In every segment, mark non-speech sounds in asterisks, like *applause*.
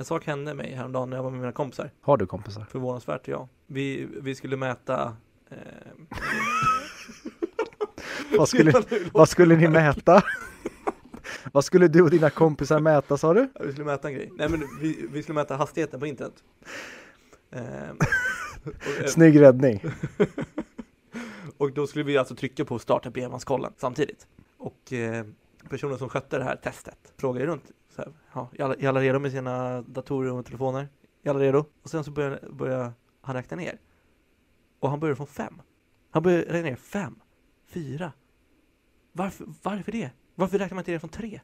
En sak hände mig häromdagen när jag var med mina kompisar. Har du kompisar? Förvånansvärt ja. Vi, vi skulle mäta eh, *laughs* Vad skulle, vad skulle ni mäta? *laughs* vad skulle du och dina kompisar mäta sa du? Ja, Vi skulle mäta en grej. Nej men vi, vi skulle mäta hastigheten på internet. Eh, och, eh, Snygg räddning. *laughs* och då skulle vi alltså trycka på starta bredbandskollen samtidigt. Och eh, personen som skötte det här testet frågade runt. Så här, ja, är, alla, är alla redo med sina datorer och telefoner? Är alla redo? Och sen så började, började han räkna ner. Och han började från fem. Han började räkna ner fem, fyra. Varför, varför det? Varför räknar man inte ner från tre?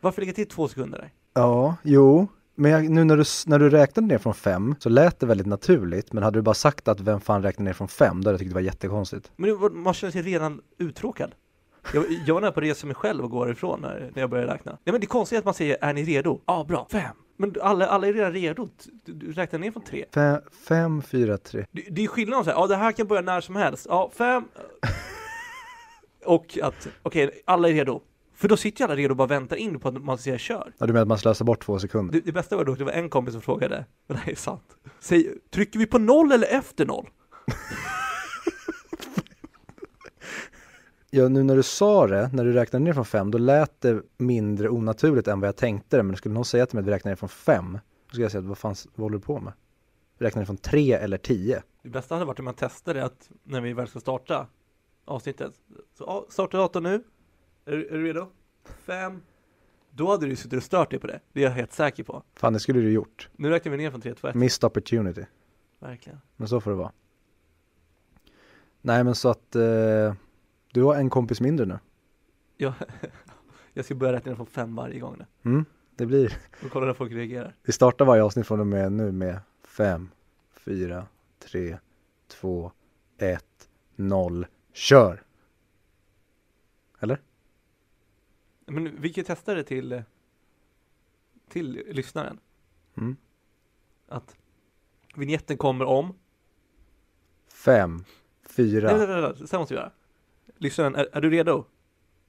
Varför lägga till två sekunder där? Ja, jo. Men jag, nu när du, när du räknade ner från fem så lät det väldigt naturligt. Men hade du bara sagt att vem fan räknar ner från fem, då hade jag tyckt det var jättekonstigt. Men man känner sig redan uttråkad. Jag, jag var nära på att resa mig själv och gå ifrån när, när jag började räkna. Nej men det är konstigt att man säger, är ni redo? Ja, bra. Fem. Men alla, alla är redan redo. Du, du räknar ner från tre. Fem, fem fyra, tre. Det, det är skillnad om så här, ja det här kan börja när som helst. Ja, fem. *laughs* Och att, okej, alla är redo. För då sitter ju alla redo och bara väntar in på att man säger kör. Ja, du menar att man slösar bort två sekunder? Det, det bästa var dock, det var en kompis som frågade, och det här är sant. Säg, trycker vi på noll eller efter noll? *laughs* Ja, nu när du sa det, när du räknade ner från fem, då lät det mindre onaturligt än vad jag tänkte det. Men skulle någon säga till mig att vi räknar ner från fem, då skulle jag säga, vad fan vad håller du på med? Räknar ner från tre eller tio. Det bästa hade varit om man testade att när vi väl ska starta avsnittet. Så starta datorn nu. Är, du- är du redo? Fem. Då hade du suttit och stört dig på det. Det är jag helt säker på. Fan, det skulle du gjort. Nu räknar vi ner från 3, 2, 1. Missed opportunity. Verkligen. Men så får det vara. Nej, men så att eh, du har en kompis mindre nu. Jag, *laughs* jag ska börja räkna från fem varje gång nu. Mm, det blir. Och kolla när folk reagerar. Vi startar varje avsnitt från och med nu med fem, fyra, tre, två, ett, noll, kör! Eller? Men vi kan testa det till, till lyssnaren. Mm. Att vignetten kommer om. Fem, fyra, Nej, nej, nej, nej, så här måste vi göra. Lyssnaren, är, är du redo?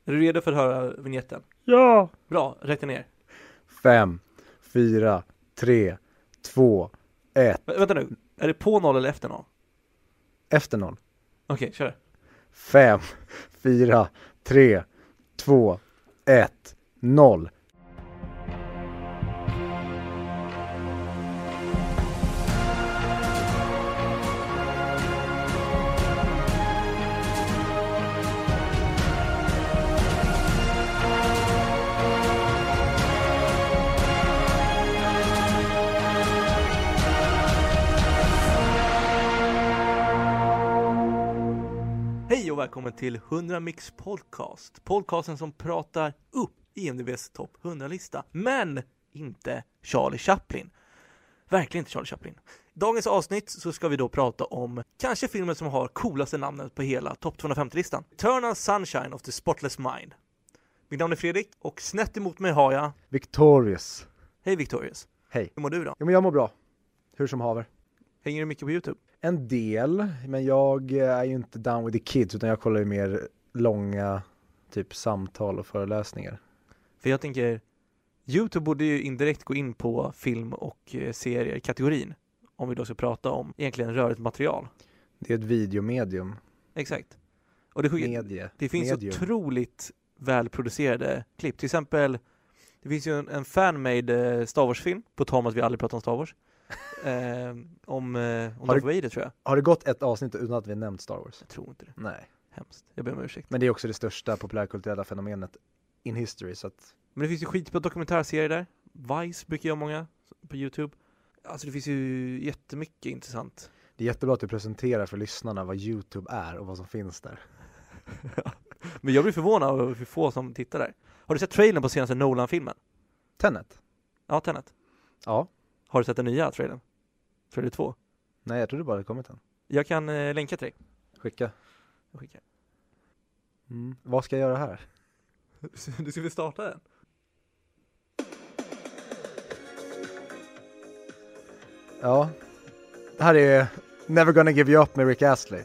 Är du redo för att höra vignetten? ja! Bra, räkna ner. Fem, fyra, tre, två, ett, Vä- vänta nu, är det på noll eller efter noll? efter noll. Okej, kör. Fem, fyra, tre, två, ett, noll. Välkommen till 100 Mix Podcast. Podcasten som pratar upp IMDBs topp 100-lista. Men inte Charlie Chaplin. Verkligen inte Charlie Chaplin. I dagens avsnitt så ska vi då prata om kanske filmen som har coolaste namnet på hela topp 250-listan. Eternal Sunshine of the Spotless Mind. Mitt namn är Fredrik och snett emot mig har jag Victorious. Hej Victorious. Hej. Hur mår du då? Jo men jag mår bra. Hur som haver. Hänger du mycket på Youtube? En del, men jag är ju inte down with the kids utan jag kollar ju mer långa typ samtal och föreläsningar. För jag tänker, Youtube borde ju indirekt gå in på film och eh, serier-kategorin. Om vi då ska prata om egentligen rörligt material. Det är ett videomedium. Exakt. Och det, Medie. det finns medium. otroligt välproducerade klipp. Till exempel, det finns ju en, en fan-made eh, Star Wars-film, på tal om att vi aldrig pratar om Star Wars. Eh, om eh, om Har Darth Vader tror jag. Har det gått ett avsnitt utan att vi nämnt Star Wars? Jag tror inte det. Nej. Hemskt. Jag ber om ursäkt. Men det är också det största populärkulturella fenomenet in history så att Men det finns ju skitbra dokumentärserier där. Vice brukar jag många på Youtube. Alltså det finns ju jättemycket intressant. det är jättebra att du presenterar för lyssnarna vad Youtube är och vad som finns där. *laughs* Men jag blir förvånad över hur få som tittar där. Har du sett trailern på senaste Nolan-filmen? Tenet? Ja, Tenet. Ja. Har du sett den nya trailern? Trailer 2? Nej jag trodde bara det kommit en. Jag kan eh, länka till dig. Skicka. Jag skickar. Mm. Vad ska jag göra här? *laughs* Du ska vi starta den? Ja. Det här är Never gonna give you up med Rick Astley.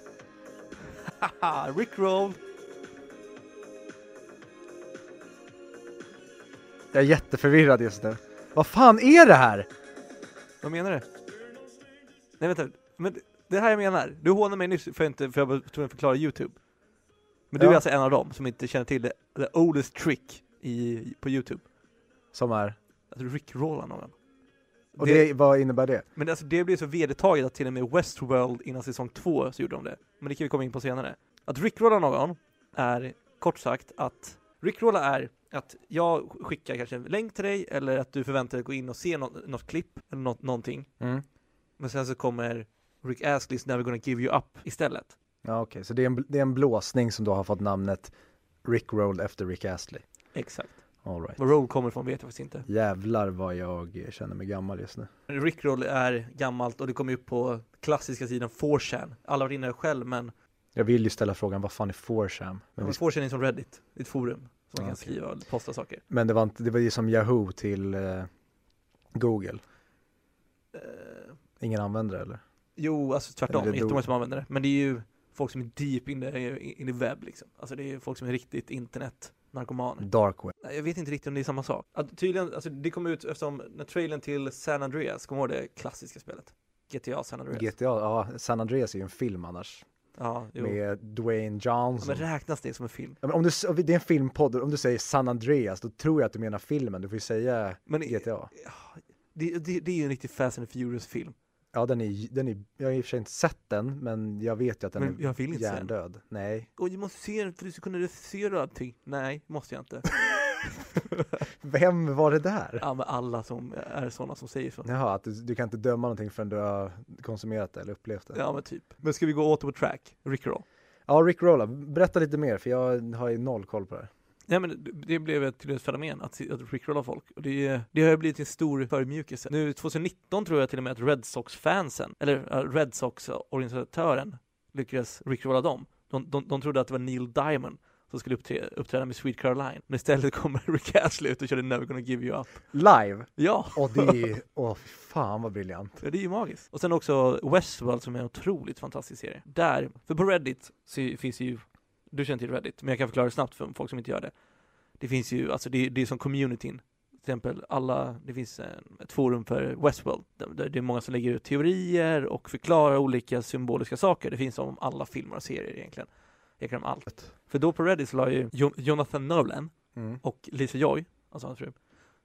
*laughs* Haha, Rickroll! Jag är jätteförvirrad just nu. Vad fan är det här? Vad menar du? Nej vänta, men det här jag menar. Du hånar mig nyss för, inte, för jag var tvungen att förklara YouTube. Men du Ja. är alltså en av dem som inte känner till det, the oldest trick i, på YouTube. Som är, Att rickrolla någon. och Det- det, vad innebär det? Men alltså det blev så vedertaget att till och med Westworld innan säsong två så gjorde de det. Men det kan vi komma in på senare. Att rickrolla någon är kort sagt att rickrolla är att jag skickar kanske en länk till dig eller att du förväntar dig att gå in och se något, något klipp eller något, någonting. Mm. Men sen så kommer Rick Astley's Never Gonna Give You Up istället. Ja okej, så det är, en, det är en blåsning som då har fått namnet Rick Roll efter Rick Astley. Exakt. All right. Var roll kommer ifrån vet jag faktiskt inte. Jävlar vad jag känner mig gammal just nu. Rickroll är gammalt och det kommer upp på klassiska sidan 4chan. Alla har varit inne själv men Jag vill ju ställa frågan, vad fan är 4chan? Men, vi, 4chan är som Reddit, ett forum som man Ja, kan skriva och posta saker. men det var inte, det var ju som Yahoo till eh, Google. Eh, Ingen använder det eller? Jo, alltså tvärtom. Eller jättemånga som använder det. Men det är ju folk som är deep in the, in the web liksom. Alltså det är folk som är riktigt internet-narkomaner. Dark web. Jag vet inte riktigt om det är samma sak. Att tydligen, alltså det kom ut eftersom när trailern till San Andreas, kommer du ihåg det klassiska spelet? GTA San Andreas. GTA, ja, San Andreas är ju en film annars. Ja. Med Dwayne Ja, Johnson. men räknas det som en film? Ja, om du, det är en filmpodd, om du säger San Andreas, då tror jag att du menar filmen. Du får ju säga Men GTA. det, det, det är ju en riktig Fast and Furious-film. Ja, den är, den är, jag har i och för sig inte sett den, men jag vet ju att den Men är jag vill inte se hjärndöd. Nej. Och jag måste se den för du ska kunna recensera allting. Nej, måste jag inte. *laughs* *laughs* Vem var det där? Ja, men alla som är sådana som säger så. Jaha, att du, du kan inte döma någonting förrän du har konsumerat det eller upplevt det. Ja, men typ. Men ska vi gå åter på track? Rickroll. Ja, Rick Rolla, berätta lite mer för jag har ju noll koll på det här. Nej men det- blev ett ett fenomen att, att rickrolla folk och det, det har ju blivit en stor förmjukelse. Nu 2019 tror jag till och med att Red Sox-fansen, eller Red Sox-organisatören lyckades rickrolla dem. De, de, de trodde att det var Neil Diamond som skulle uppträda, uppträda med Sweet Caroline, men istället kommer *laughs* Rick Astley ut och körde Never Gonna Give You Up. Live! Ja! Och det är, åh fy fan vad briljant. Ja, det är ju magiskt. Och sen också Westworld som är en otroligt fantastisk serie. Där, för på Reddit så finns ju, du känner till Reddit, men jag kan förklara det snabbt för folk som inte gör det. Det finns ju, alltså det, det är som communityn. Till exempel alla, det finns ett forum för Westworld, där det är många som lägger ut teorier och förklarar olika symboliska saker. Det finns om alla filmer och serier egentligen. Egentligen om allt. För då på Reddit så la ju Jo- Jonathan Nolan Mm. och Lisa Joy, alltså hans fru,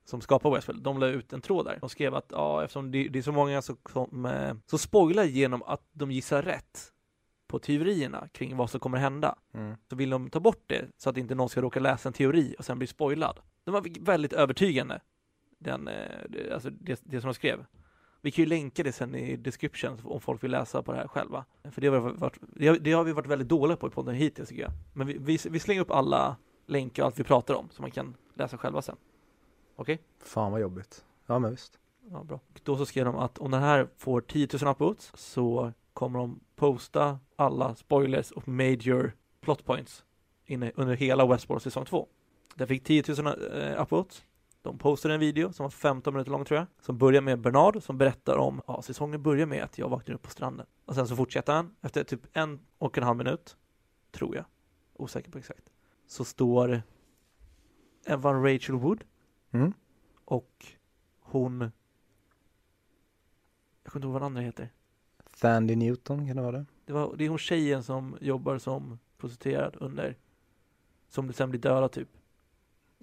som skapar Westworld, de la ut en tråd där. De skrev att ja, eftersom det, det är så många som, som eh, så spoilar genom att de gissar rätt på teorierna kring vad som kommer hända, Mm. så vill de ta bort det så att inte någon ska råka läsa en teori och sen bli spoilad. De var väldigt övertygande, den, eh, alltså det, det som de skrev. Vi kan ju länka det sen i description om folk vill läsa på det här själva. För det har, varit, det har, det har vi varit väldigt dåliga på i podden hittills tycker jag. Men vi, vi, vi slänger upp alla länkar och allt vi pratar om så man kan läsa själva sen. Okej? Fan vad jobbigt. Ja men visst. Ja, bra. Och Då så skrev de att om den här får 10 000 upvotes så kommer de posta alla spoilers och major plot points inne under hela Westworld säsong 2. Den fick 10 000 eh, upvotes. De postade en video som var 15 minuter lång tror jag, som börjar med Bernard som berättar om, ja, säsongen börjar med att jag vaknar upp på stranden. Och sen så fortsätter han, efter typ en och en halv minut, tror jag, osäker på exakt, så står Evan Rachel Wood Mm. och hon Jag kommer inte ihåg vad den andra heter Thandy Newton kan det vara det? det, var, det är hon tjejen som jobbar som prostituerad under Som sen blir dödad typ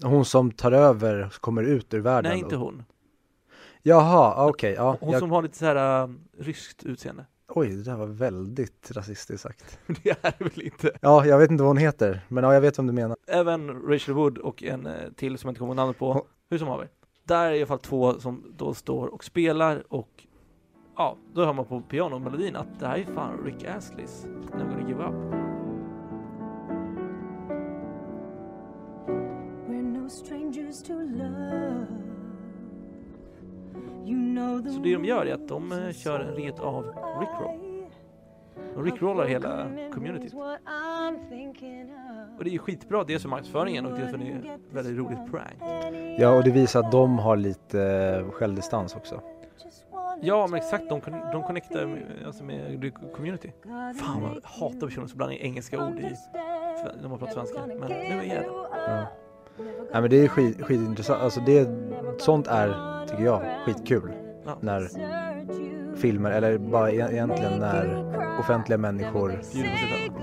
Hon som tar över kommer ut ur världen? Nej inte hon Jaha, okej, ja. Hon jag, som har lite så här äh, ryskt utseende Oj, det där var väldigt rasistiskt sagt. *laughs* Det är det väl inte Ja, jag vet inte vad hon heter, men ja, jag vet vem du menar. Även Rachel Wood och en eh, till som jag inte kommer ihåg namnet på Hon- Hur som haver Där är i alla fall två som då står och spelar och Ja, då hör man på pianomelodin att det här är fan Rick Astleys Never gonna give up Så det de gör är att de eh, kör en ret av Rickroll. De rickrollar hela communityt. Och det är ju skitbra, dels för marknadsföringen och dels för det är ett väldigt roligt prank. Ja, och det visar att de har lite eh, självdistans också. Ja, men exakt, de, de connectar med, alltså med the community. Fan jag hatar personer som blandar in engelska ord i när man pratar svenska. Men nu är jag det. Ja. Nej men det är skit, skitintressant, alltså det, sånt är, tycker jag, skitkul. Ja. när filmer, eller bara e- egentligen när offentliga människor.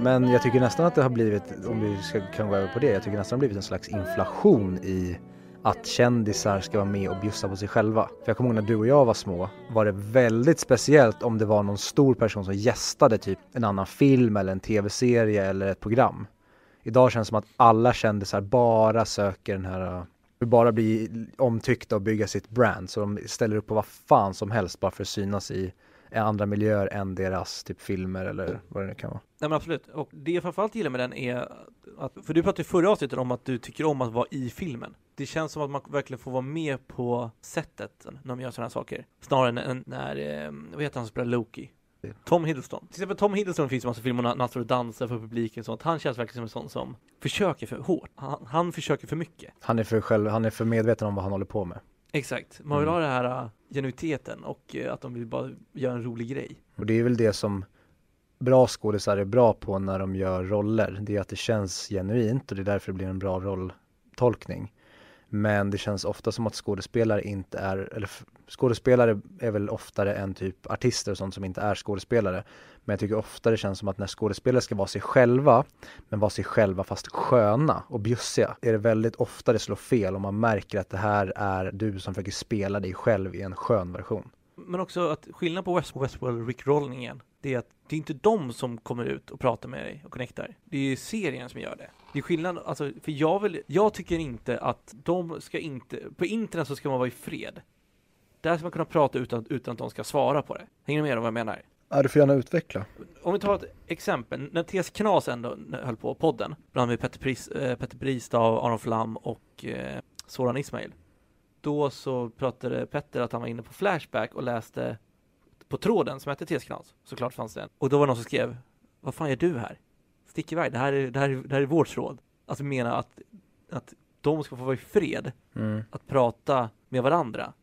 Men jag tycker nästan att det har blivit, om vi ska, kan gå över på det, jag tycker nästan det har blivit en slags inflation i att kändisar ska vara med och bjussa på sig själva. För jag kommer ihåg när du och jag var små var det väldigt speciellt om det var någon stor person som gästade typ en annan film eller en tv-serie eller ett program. Idag känns det som att alla kändisar bara söker den här, vill bara bli omtyckta och bygga sitt brand så de ställer upp på vad fan som helst bara för att synas i andra miljöer än deras typ filmer eller vad det nu kan vara. Nej men absolut, och det jag framförallt gillar med den är att, för du pratade i förra avsnittet om att du tycker om att vara i filmen. Det känns som att man verkligen får vara med på sättet när de gör sådana här saker. Snarare än- när, eh, vad heter han som spelar Loki? Tom Hiddleston. Till exempel Tom Hiddleston finns det massa filmer när han står och dansar för publiken och sånt. Han känns verkligen som en sån som försöker för hårt. Han, han försöker för mycket. Han är för själv, han är för medveten om vad han håller på med. Exakt. Man vill Mm. ha det här uh, genuiteten och uh, att de vill bara göra en rolig grej. Och det är väl det som bra skådisar är bra på när de gör roller. Det är att det känns genuint och det är därför det blir en bra rolltolkning. Men det känns ofta som att skådespelare inte är, eller skådespelare är väl oftare än typ artister och sånt som inte är skådespelare. Men jag tycker ofta det känns som att när skådespelare ska vara sig själva, men vara sig själva fast sköna och bjussiga, är det väldigt ofta det slår fel och man märker att det här är du som försöker spela dig själv i en skön version. Men också att skillnaden på West Westworld Rickrollningen, det är att det är inte de som kommer ut och pratar med dig och connectar. Det är serien som gör det. Det är skillnad, alltså, för jag vill, jag tycker inte att de ska inte, på internet så ska man vara i fred. Där ska man kunna prata utan, utan att de ska svara på det. Hänger ni med om vad jag menar? Ja, du får gärna utveckla. Om vi tar ett exempel, när TS Knas ändå höll på podden, bland med Petter, Pris, eh, Petter Bristav, Aron Flam och eh, Soran Ismail. Då så pratade Petter att han var inne på Flashback och läste på tråden som hette TS Knas. Såklart fanns det en. Och då var det någon som skrev, vad fan gör du här? Stick iväg, det här är, det här är, det här är vårt tråd. Alltså menar att, att de ska få vara i fred Mm. att prata med varandra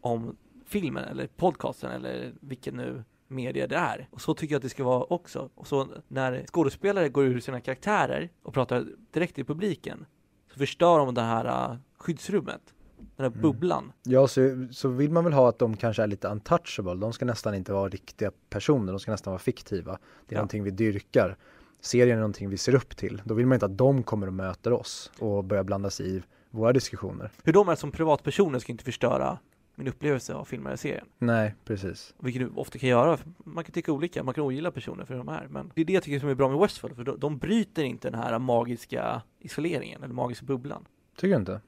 om filmen eller podcasten eller vilken nu media det är. Och så tycker jag att det ska vara också. Och så när skådespelare går ur sina karaktärer och pratar direkt till publiken så förstör de det här uh, skyddsrummet, den här Mm. bubblan. Ja, så, så vill man väl ha att de kanske är lite untouchable. De ska nästan inte vara riktiga personer, de ska nästan vara fiktiva. Det är Ja. någonting vi dyrkar. Serien är någonting vi ser upp till. Då vill man inte att de kommer och möter oss och börjar blanda sig i våra diskussioner. Hur de är som privatpersoner ska inte förstöra min upplevelse av filmen eller serien. Nej, precis. Vilket du ofta kan göra. Man kan tycka olika, man kan ogilla personer för de här. Men det är det jag tycker som är bra med Westworld, för de, de bryter inte den här magiska isoleringen eller magiska bubblan. Tycker du inte?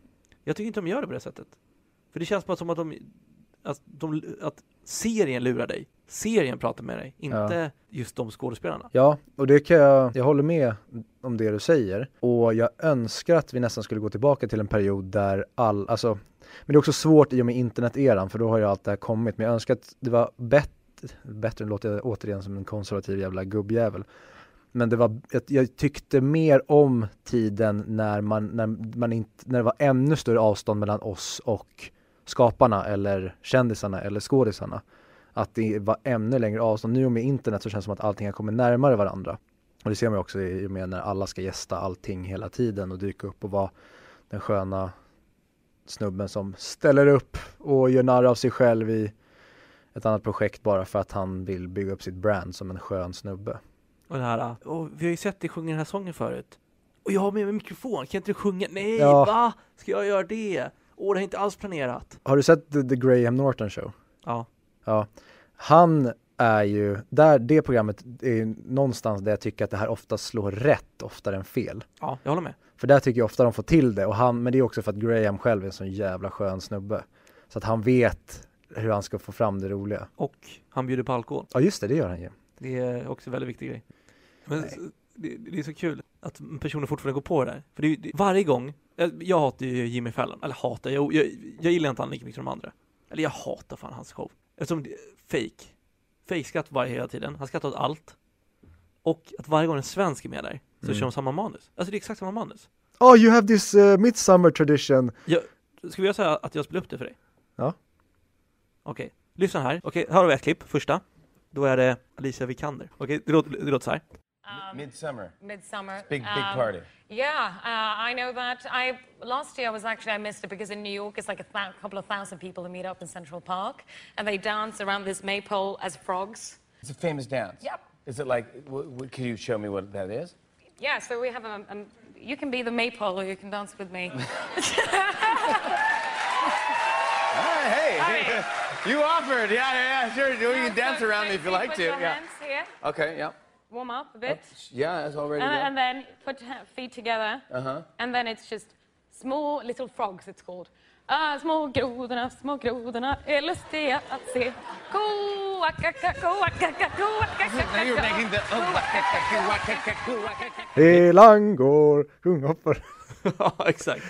Jag tycker inte de gör det på det sättet. För det känns bara som att de, att, de, att serien lurar dig. Serien pratar med dig, inte just de skådespelarna. Ja, och det kan jag, jag håller med om det du säger. Och jag önskar att vi nästan skulle gå tillbaka till en period där all, alltså, men det är också svårt i och med internet-eran för då har ju allt det här kommit. Men jag önskar att det var bättre, bättre, nu låter jag återigen som en konservativ jävla gubbjävel. Men det var, jag, jag tyckte mer om tiden när man, när man inte, när det var ännu större avstånd mellan oss och skaparna eller kändisarna eller skådisarna. Att det var ännu längre avstånd. Nu med internet så känns det som att allting har kommit närmare varandra. Och det ser man också i och med när alla ska gästa allting hela tiden och dyka upp och vara den sköna snubben som ställer upp och gör narr av sig själv i ett annat projekt bara för att han vill bygga upp sitt brand som en skön snubbe. Och det här, åh, vi har ju sett dig sjunga den här sången förut. Och jag har med mig mikrofon, kan inte du sjunga? Nej, Ja. va? Ska jag göra det? Åh, det är inte alls planerat. Har du sett The, The Graham Norton Show? Ja, Ja. Han är ju, där, det programmet är ju någonstans där jag tycker att det här ofta slår rätt oftare än fel. ja, jag håller med. För där tycker jag ofta de får till det och han, men det är också för att Graham själv är en sån jävla skön snubbe. Så att han vet hur han ska få fram det roliga. Och han bjuder på alkohol. Ja just det, det gör han ju. Det är också en väldigt viktig grej. Men det, det är så kul att personer fortfarande går på det där. För det, är- det, varje gång, jag, jag hatar ju Jimmy Fallon, eller hatar, jag, jag, jag gillar inte han lika mycket som de andra. Eller jag hatar fan hans show. Eftersom det fake. Fake skratt varje hela tiden, han skrattar åt allt. Och att varje gång en svensk är med där, så Mm. kör de samma manus. Alltså det är exakt samma manus. Oh you have this uh, midsummer tradition. Ska vi göra så här att jag spelar upp det för dig? Ja. Okej, lyssna här. Okej, här har vi ett klipp, första. Då är det Alicia Vikander. Okej, det, låter, det låter så här. Um, Midsummer. Midsummer. Big, big Um, party. Yeah, uh, I know that. I last year I was actually I missed it because in New York it's like a couple of thousand people who meet up in Central Park and they dance around this maypole as frogs. It's a famous dance. Yep. Is it like, can you show me what that is? Yeah, so we have a, a you can be the maypole or you can dance with me. *laughs* *laughs* Right, hey, right. *laughs* you offered. Yeah, yeah, yeah, sure. You Yeah, can dance so around me if you like to. Yeah. hands here, Okay, yeah. Warm up a bit, Yeah, it's already and, and then put feet together, Uh-huh. and then it's just small little frogs. It's called. Ah, små grodorna, små grodorna är lustiga att se. Koakaka, koakaka, koakaka, Now you're making the... Helan går, sjunghoppar. ja, exakt.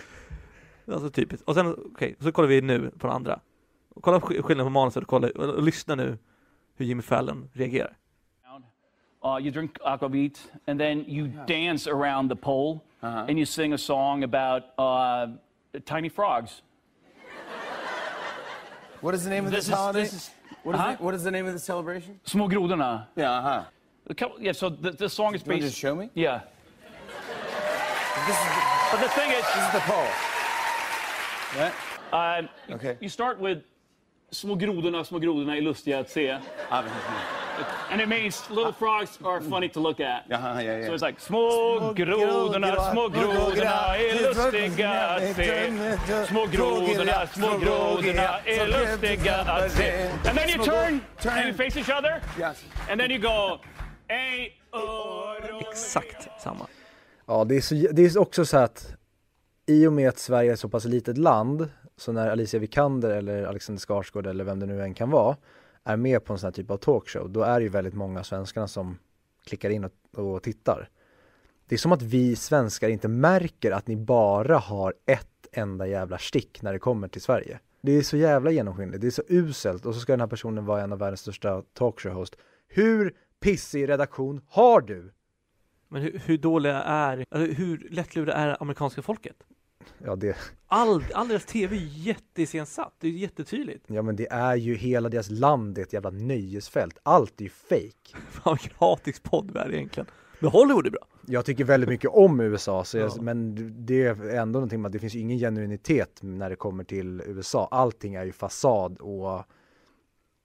Alltså typiskt. Och sen, okej, så kollar vi nu på den andra. Kolla sk- skillnaden på manuset och, kolla, och lyssna nu hur Jimmy Fallon reagerar. Uh, you drink aquavit, and then you dance around the pole, and you sing a song about uh, tiny frogs. What is the name of this, This is- holiday? this is- what, is Huh? it, what is the name of the celebration? Små grodorna. Yeah, uh-huh. The Yeah, so the, the song is You based. just show me? Yeah, This is the, but the thing is, this is the pole. Right? uh, you, Okay. you start with små grodorna, små grodorna är lustiga att se. And it means little frogs are funny to look at. Uh-huh, yeah, yeah. So it's like små grodorna, små grodorna är lustiga att se. Små grodorna, små grodorna är lustiga att se. And then you turn and you face each other, Yes. and then you go. Exakt samma. Ja, det är, så, det är också så att i och med att Sverige är så pass litet land, så när Alicia Vikander eller Alexander Skarsgård eller vem det nu än kan vara, är med på en sån här typ av talkshow, då är det ju väldigt många svenskarna som klickar in och, och tittar. Det är som att vi svenskar inte märker att ni bara har ett enda jävla stick när det kommer till Sverige. Det är så jävla genomskinligt, det är så uselt och så ska den här personen vara en av världens största talkshow-host. Hur pissig redaktion har du? Men hur, hur dåliga är, alltså, hur lättlurade är amerikanska folket? Ja, det, All, all deras tv är jätteiscensatt, det är jättetydligt. Ja men det är ju hela deras land, det är ett jävla nöjesfält. Allt är ju fake. *laughs* Fan hatisk podd vi är egentligen. Men Hollywood är bra. Jag tycker väldigt mycket om USA, så jag, Ja. men det är ändå någonting med att det finns ju ingen genuinitet när det kommer till USA. Allting är ju fasad och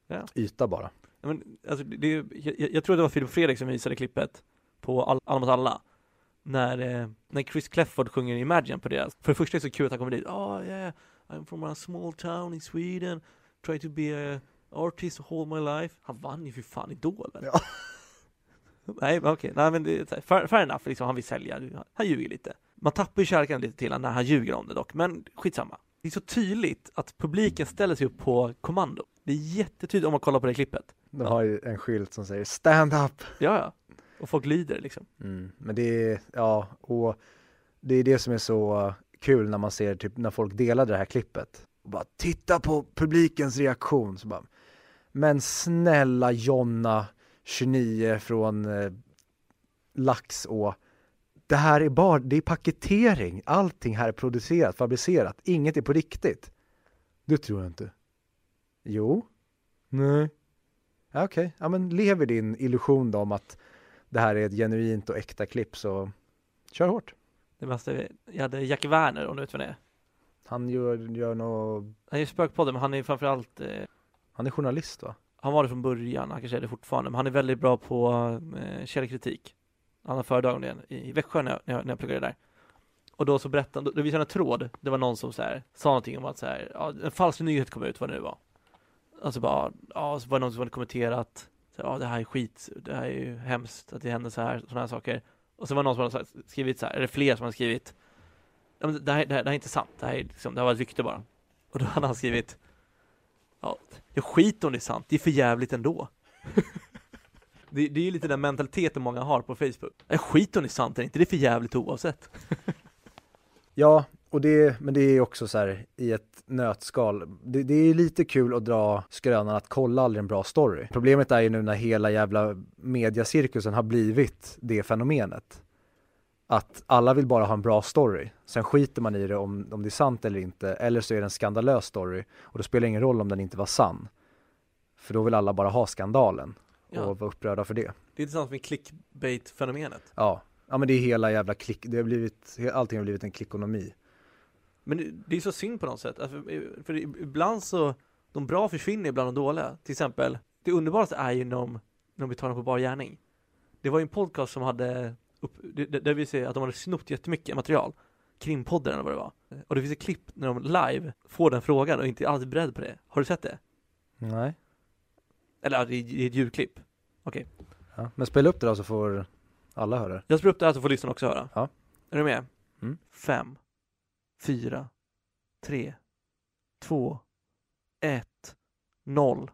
Ja. yta bara. Ja, Men, alltså, det, jag, jag tror det var Filip Fredrik som visade klippet på All, mot alla. När, eh, när Chris Clefford sjunger Imagine på deras. För det första är det så kul att han kommer dit. Oh yeah, I'm from a small town in Sweden. Try to be a artist all my life. Han vann ju för fan Idol. eller? Ja. *laughs* Nej men okej, nej men det är fair, fair enough, liksom, han vill sälja, han ljuger lite. Man tappar ju kärleken lite till honom när han ljuger om det dock, men skitsamma. Det är så tydligt att publiken ställer sig upp på kommando. Det är jättetydligt om man kollar på det klippet. De har ju en skylt som säger stand up. Ja, ja. Och folk lider liksom. Mm. Men det är, ja, och det är det som är så kul när man ser typ när folk delade det här klippet. Och bara titta på publikens reaktion. Så bara, men snälla Jonna, 29 från eh, Laxå. Det här är bara, det är paketering. Allting här är producerat, fabricerat. Inget är på riktigt. Det tror jag inte. Jo. Nej. Ja, Okej, ja men lever din illusion då om att det här är ett genuint och äkta klipp så kör hårt. Det bästa, jag hade Jackie Werner, om du vet vem det är. Han gör, gör nå Han är ju spökpodden, men han är framförallt, eh, han är journalist va? han var det från början, han kanske är det fortfarande, men han är väldigt bra på eh, källkritik. Han har föredrag om det i Växjö när jag, när jag, när jag pluggade där. Och då så berättade han, då visade han en tråd, det var någon som så här, sa någonting om att så här, ja, en falsk nyhet kom ut, vad det nu var. Alltså bara, ja, så var det någon som hade kommenterat, så ja det här är skit, det här är ju hemskt att det händer så här, sådana här saker. Och så var det någon som hade skrivit så här, eller fler som hade skrivit, ja, men det, här, det, här, det här är inte sant, det här, är liksom, det här var ett rykte bara. Och då hade han skrivit, ja, jag skiter om det är sant, det är för jävligt ändå. *laughs* det, det är ju lite den mentaliteten många har på Facebook. Jag skiter om det är sant eller inte, det är för jävligt oavsett. *laughs* Ja, och det, men det är också så här i ett nötskal. Det, det är lite kul att dra skrönan att kolla aldrig en bra story. Problemet är ju nu när hela jävla mediacirkusen har blivit det fenomenet. Att alla vill bara ha en bra story. Sen skiter man i det om, om det är sant eller inte. Eller så är det en skandalös story. Och då spelar det ingen roll om den inte var sann. För då vill alla bara ha skandalen. Ja. och vara upprörda för det. Det är intressant med clickbait-fenomenet. Ja, ja men det är hela jävla klick, det har blivit, allting har blivit en klickonomi. Men det- är så synd på något sätt. Alltså, För ibland så, de bra försvinner ibland de dåliga. Till exempel, det underbaraste är ju när de, tagna på bar gärning. Det var ju en podcast som hade, upp, där vi ser att de hade snott jättemycket material. Krimpodden eller vad det var. Och det finns ett klipp när de live får den frågan och inte alls är beredd på det. Har du sett det? Nej. Eller det är ett ljudklipp. Ja. Men spela upp det då så får alla höra. Jag spelar upp det här så får lyssnarna också höra. Ja. Är du med? Mm. Fem, fyra, tre, två, ett, noll.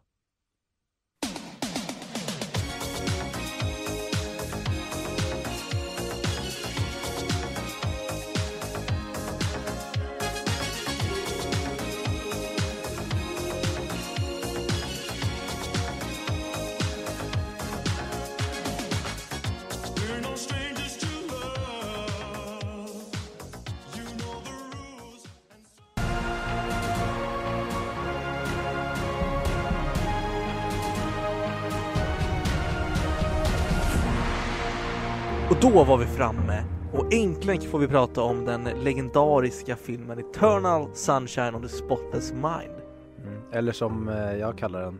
Då var vi framme och äntligen får vi prata om den legendariska filmen Eternal Sunshine of the Spotless Mind. Mm. Eller som eh, jag kallar den,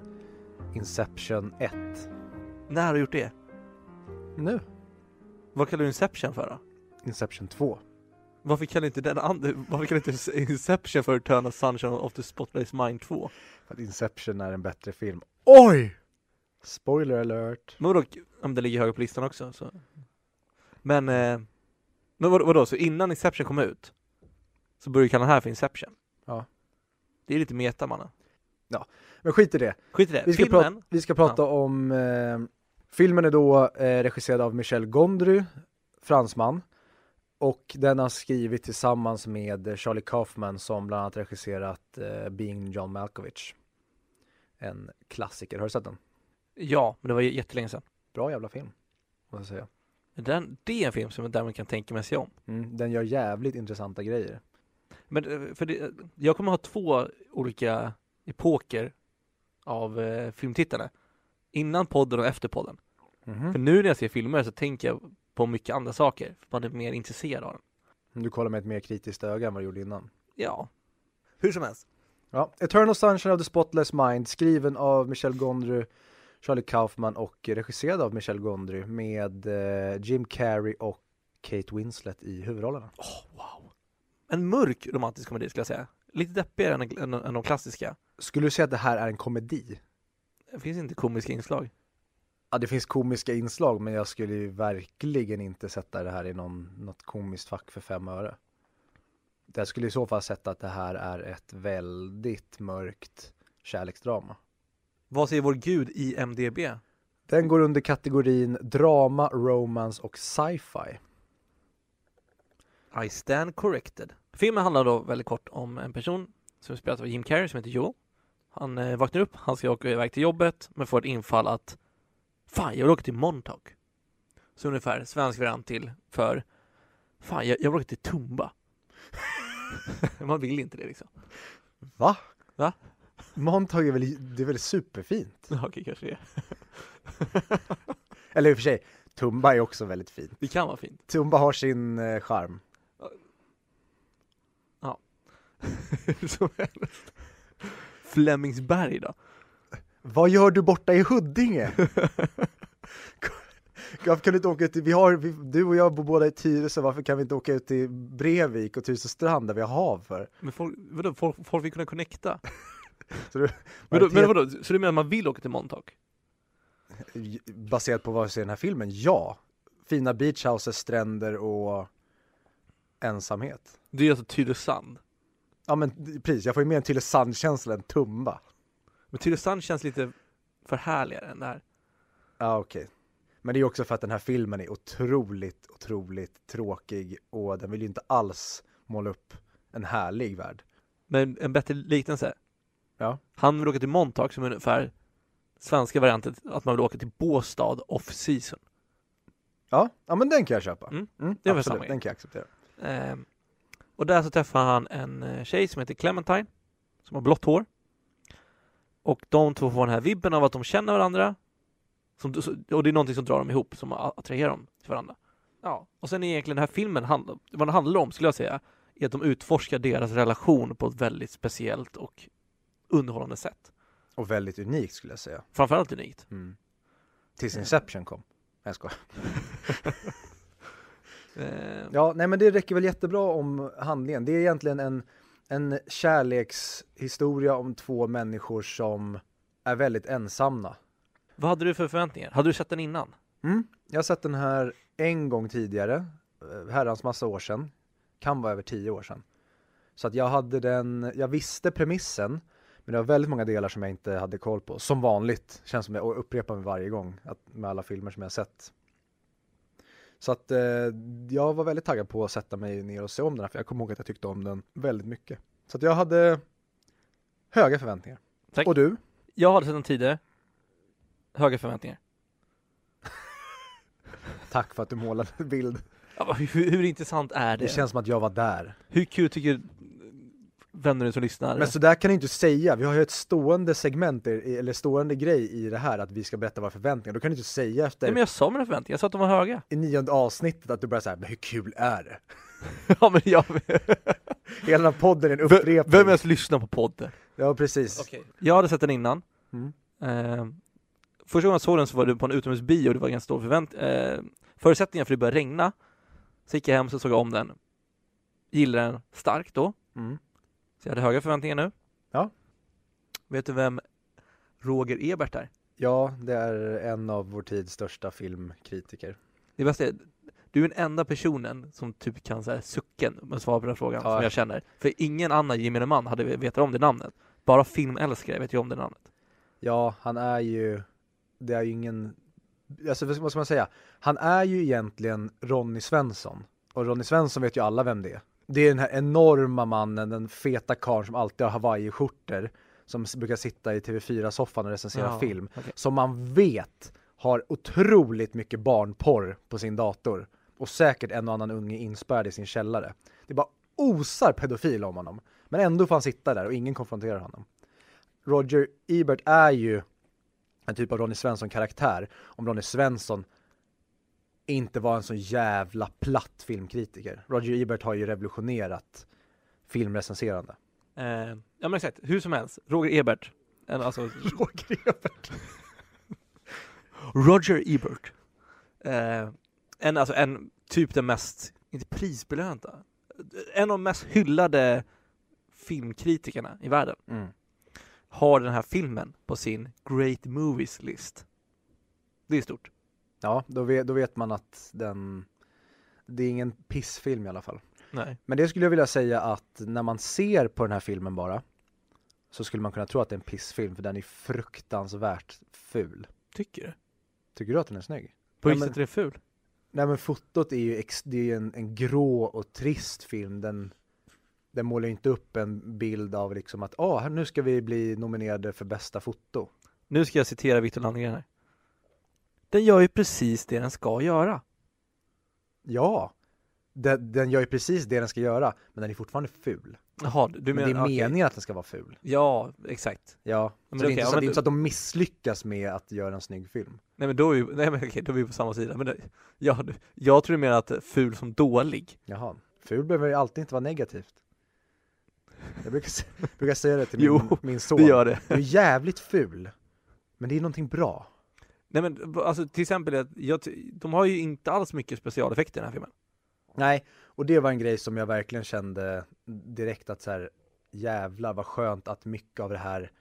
Inception 1. När har du gjort det? Nu, Vad kallar du Inception för då? Inception 2. Varför kallar inte den andra, varför kallar inte Inception för Eternal Sunshine of the Spotless Mind 2? För att Inception är en bättre film. Oj! Spoiler alert. Men vadå, men det ligger högre på listan också så. Men, eh, men vad, vadå, så innan Inception kom ut så började du kalla den här för Inception? Ja. Det är lite meta mannen. Men skit i det. Skit i det, Vi ska, filmen, prata, vi ska prata om, eh, filmen är då eh, regisserad av Michel Gondry, fransman. Och den har skrivit tillsammans med Charlie Kaufman som bland annat regisserat eh, Being John Malkovich. En klassiker, har du sett den? ja, men det var jättelänge sedan. Bra jävla film, måste jag säga. Den, det är en film som jag därmed kan tänka mig se om. Mm, den gör jävligt intressanta grejer. Men eh, för det, jag kommer ha två olika epoker av eh, filmtittande. Innan podden och efter podden. Mhm. För nu när jag ser filmer så tänker jag på mycket andra saker. För man är mer intresserad av dem. Du kollar med ett mer kritiskt öga än vad du gjorde innan. Ja. Hur som helst. Ja, Eternal Sunshine of the Spotless Mind, skriven av Michel Gondry, Charlie Kaufman och regisserad av Michel Gondry med eh, Jim Carrey och Kate Winslet i huvudrollerna. Åh, wow. En mörk romantisk komedi skulle jag säga. Lite deppigare än, än, än de klassiska. Skulle du säga att det här är en komedi? Det finns inte komiska inslag. Ja, det finns komiska inslag, men jag skulle ju verkligen inte sätta det här i någon, något komiskt fack för fem öre. Jag skulle i så fall sätta att det här är ett väldigt mörkt kärleksdrama. Vad säger vår gud i MDB? Den går under kategorin drama, romance och sci-fi. I stand corrected. Filmen handlar då väldigt kort om en person som spelas av Jim Carrey som heter Joel. Han eh, vaknar upp, han ska åka iväg till jobbet men får ett infall att Fan, jag vill åka till Montauk. Så ungefär svensk variant till för Fan, jag, jag vill åka till Tumba. *laughs* Man vill inte det liksom. Va? Va? Montauk är väl, det är väl superfint? Ja, Okej, kanske det. Eller i och för sig, Tumba är också väldigt fint. Det kan vara fint. Tumba har sin eh, charm. Hur *laughs* som helst. Flemingsberg då? Vad gör du borta i Huddinge? *laughs* Varför kan du inte åka ut till, vi har, vi, du och jag bor båda i Tyresö, varför kan vi inte åka ut till Brevik och Tyresöstrand där vi har hav för? Men folk, vadå, folk, folk vill kunna connecta? *laughs* Så du, Men, då, men vadå, så du menar att man vill åka till Montauk? Baserat på vad vi ser i den här filmen, ja. Fina beachhouses, stränder och ensamhet. Det är alltså Tylösand. Ja men precis, jag får ju mer en Tylösand-känsla än Tumba. Men Tylösand känns lite för härligare än det här. Ja okej. Men det är också för att den här filmen är otroligt, otroligt tråkig och den vill ju inte alls måla upp en härlig värld. Men en bättre liknelse. Ja. Han vill åka till Montauk som är ungefär svenska varianten att man vill åka till Båstad off season. Ja, ja men den kan jag köpa. Mm, Mm, det är absolut, samma den kan jag acceptera. Ehm, och där så träffar han en eh, tjej som heter Clementine som har blått hår. Och de två får den här vibben av att de känner varandra. Som, och det är någonting som drar dem ihop, som attraherar dem till varandra. Ja, och sen är egentligen den här filmen, vad den handlar om skulle jag säga, är att de utforskar deras relation på ett väldigt speciellt och underhållande sätt. Och väldigt unikt skulle jag säga. Framförallt unikt. Mm. Tills Inception kom. Jag skojar. *laughs* Eh, Ja, nej men det räcker väl jättebra om handlingen. Det är egentligen en, en kärlekshistoria om två människor som är väldigt ensamma. Vad hade du för förväntningar? Hade du sett den innan? Mm. Jag har sett den här en gång tidigare, eh, herrans massa år sedan. Kan vara över tio år sedan. Så att jag hade den, jag visste premissen, men det var väldigt många delar som jag inte hade koll på. Som vanligt, känns som jag upprepar mig varje gång att, med alla filmer som jag sett. Så att eh, jag var väldigt taggad på att sätta mig ner och se om den här, för jag kommer ihåg att jag tyckte om den väldigt mycket. Så att jag hade höga förväntningar. Tack. Och du? Jag hade sett den tidigare. Höga förväntningar. *laughs* Tack för att du målade bild. Ja, hur, hur intressant är det? Det känns som att jag var där. Hur kul tycker vänner som lyssnar? Men så där kan du inte säga, vi har ju ett stående segment, eller stående grej i det här att vi ska berätta våra förväntningar. Då kan du inte säga efter Nej, men jag sa mina förväntningar, jag sa att de var höga. i nionde avsnittet att du bara säger men hur kul är det? *laughs* ja men jag... *laughs* Hela den här podden är en Vem upprepning. vem ens lyssnar på podden? Ja precis. Jag hade sett den innan. Mm. Eh, första gången jag såg den så var det på en utomhusbio och det var ganska stor förvänt... Eh, förutsättningar för det började regna. Så gick jag hem så såg jag om den. Gillade den starkt då. Mm. Så jag hade höga förväntningar nu. Ja. Vet du vem Roger Ebert är? Ja, det är en av vår tids största filmkritiker. Det bästa är, du är den enda personen som typ kan så här sucken med svar på den frågan Ja. som jag känner. För ingen annan gemene man hade vetat om det namnet. Bara filmälskare vet ju om det namnet. Ja, han är ju, det är ju ingen, alltså vad ska man säga? Han är ju egentligen Ronny Svensson. Och Ronny Svensson vet ju alla vem det är. Det är den här enorma mannen, den feta karln som alltid har hawaiiskjortor. Som brukar sitta i TV4-soffan och recensera Ja, film. okej. Som man vet har otroligt mycket barnporr på sin dator. Och säkert en och annan unge inspärrad i sin källare. Det bara osar pedofil om honom. Men ändå får han sitta där och ingen konfronterar honom. Roger Ebert är ju en typ av Ronny Svensson-karaktär. Om Ronny Svensson inte var en så jävla platt filmkritiker. Roger Ebert har ju revolutionerat filmrecenserande. Eh, ja men exakt, hur som helst. Roger Ebert. En, alltså, *laughs* Roger Ebert? *laughs* Roger Ebert. Eh, en, alltså en, typ den mest, inte prisbelönta, en av de mest hyllade filmkritikerna i världen. Mm. Har den här filmen på sin Great Movies list. Det är stort. Ja, då vet, då vet man att den, det är ingen pissfilm i alla fall. Nej. Men det skulle jag vilja säga att när man ser på den här filmen bara så skulle man kunna tro att det är en pissfilm för den är fruktansvärt ful. Tycker du? Tycker du att den är snygg? På vilket sätt är det ful? Nej men fotot är ju, ex, det är ju en, en grå och trist film. Den, den målar ju inte upp en bild av liksom att ah, nu ska vi bli nominerade för bästa foto. Nu ska jag citera Victor Landgren här. Den gör ju precis det den ska göra. Ja, den, den gör ju precis det den ska göra, men den är fortfarande ful. Jaha, du Men menar... det är okej. meningen att den ska vara ful. Ja, exakt. Ja, Men så det är okej, inte ja, så, men det är inte så att de misslyckas med att göra en snygg film. Nej men då är vi, nej men okej, då är vi på samma sida. Men det, ja, jag tror du menar att ful som dålig. Jaha, ful behöver ju alltid inte vara negativt. Jag brukar, *laughs* brukar säga det till min, Jo, min son. Det gör det. Du är jävligt ful, men det är någonting bra. Nej men alltså till exempel, jag, de har ju inte alls mycket specialeffekter i den här filmen. Nej, och det var en grej som jag verkligen kände direkt att så här, jävlar vad skönt att mycket av det här,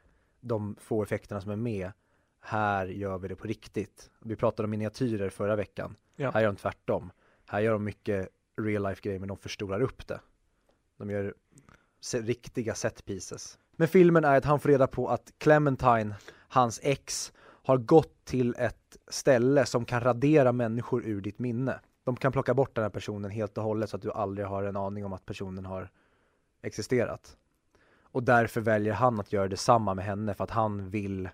de få effekterna som är med, här gör vi det på riktigt. Vi pratade om miniatyrer förra veckan. Ja. Här gör de tvärtom. Här gör de mycket real life grejer men de förstorar upp det. De gör riktiga set pieces. Men filmen är att han får reda på att Clementine, hans ex, har gått till ett ställe som kan radera människor ur ditt minne. De kan plocka bort den här personen helt och hållet så att du aldrig har en aning om att personen har existerat. Och därför väljer han att göra detsamma med henne för att han vill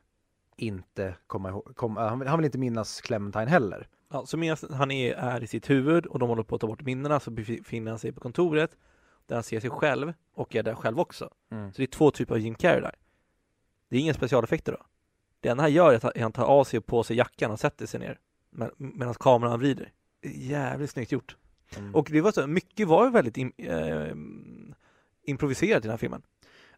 inte komma ihåg, kom, äh, han, vill, han vill inte minnas Clementine heller. Ja, så medan han är, är i sitt huvud och de håller på att ta bort minnena så befinner han sig på kontoret där han ser sig själv och är där själv också. Så det är två typer av Jim Carrey där. Det är inga specialeffekter då. Det enda han gör är att han- tar av sig och på sig jackan och sätter sig ner med, medan kameran vrider. Jävligt snyggt gjort. Mm. Och det var så, mycket var väldigt im, eh, improviserat i den här filmen.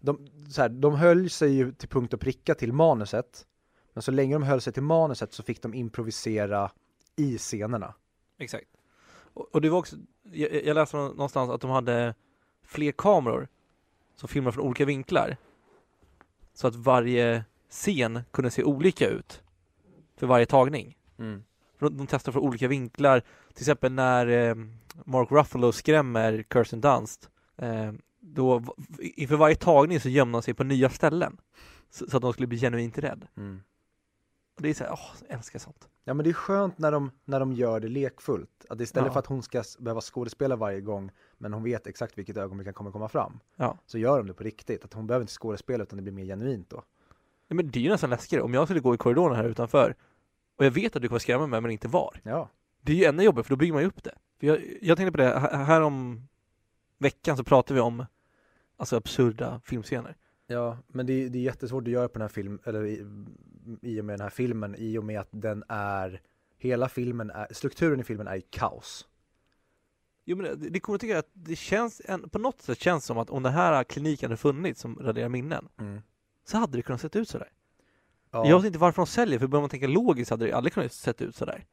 de, så här, de höll sig ju till punkt och pricka till manuset. Men så länge de höll sig till manuset så fick de improvisera i scenerna. Exakt. Och, och det var också, jag, jag läste nå- någonstans att de hade fler kameror som filmade från olika vinklar. Så att varje scen kunde se olika ut för varje tagning. För De, de testar från olika vinklar. Till exempel när eh, Mark Ruffalo skrämmer Kirsten Dunst. Eh, då, inför varje tagning så gömde han sig på nya ställen. Så, så att de skulle bli genuint rädd. Mm. Och det är så här, åh, jag älskar sånt. Ja men det är skönt när de, när de gör det lekfullt. Att istället Ja. för att hon ska behöva skådespela varje gång men hon vet exakt vilket ögonblick han kommer komma fram. Ja. Så gör de det på riktigt. Att hon behöver inte skådespela utan det blir mer genuint då. Ja, men det är ju nästan läskigare. Om jag skulle gå i korridoren här utanför och jag vet att du kommer skrämma mig men inte var. Ja. Det är ju ännu jobbigare för då bygger man ju upp det. För jag, jag tänkte på det, här här om veckan så pratar vi om alltså absurda filmscener. Ja, men det, är- det är jättesvårt att göra på den här filmen, eller i, i och med den här filmen, i och med att den är, hela filmen är, strukturen i filmen är ju kaos. Jo men det, det kommer tycka att det känns, en, på något sätt känns som att om den här kliniken hade funnits som raderar minnen så hade det kunnat sett ut sådär. Ja, Jag vet inte varför de säljer, för börjar man tänka logiskt hade det aldrig kunnat sett ut sådär.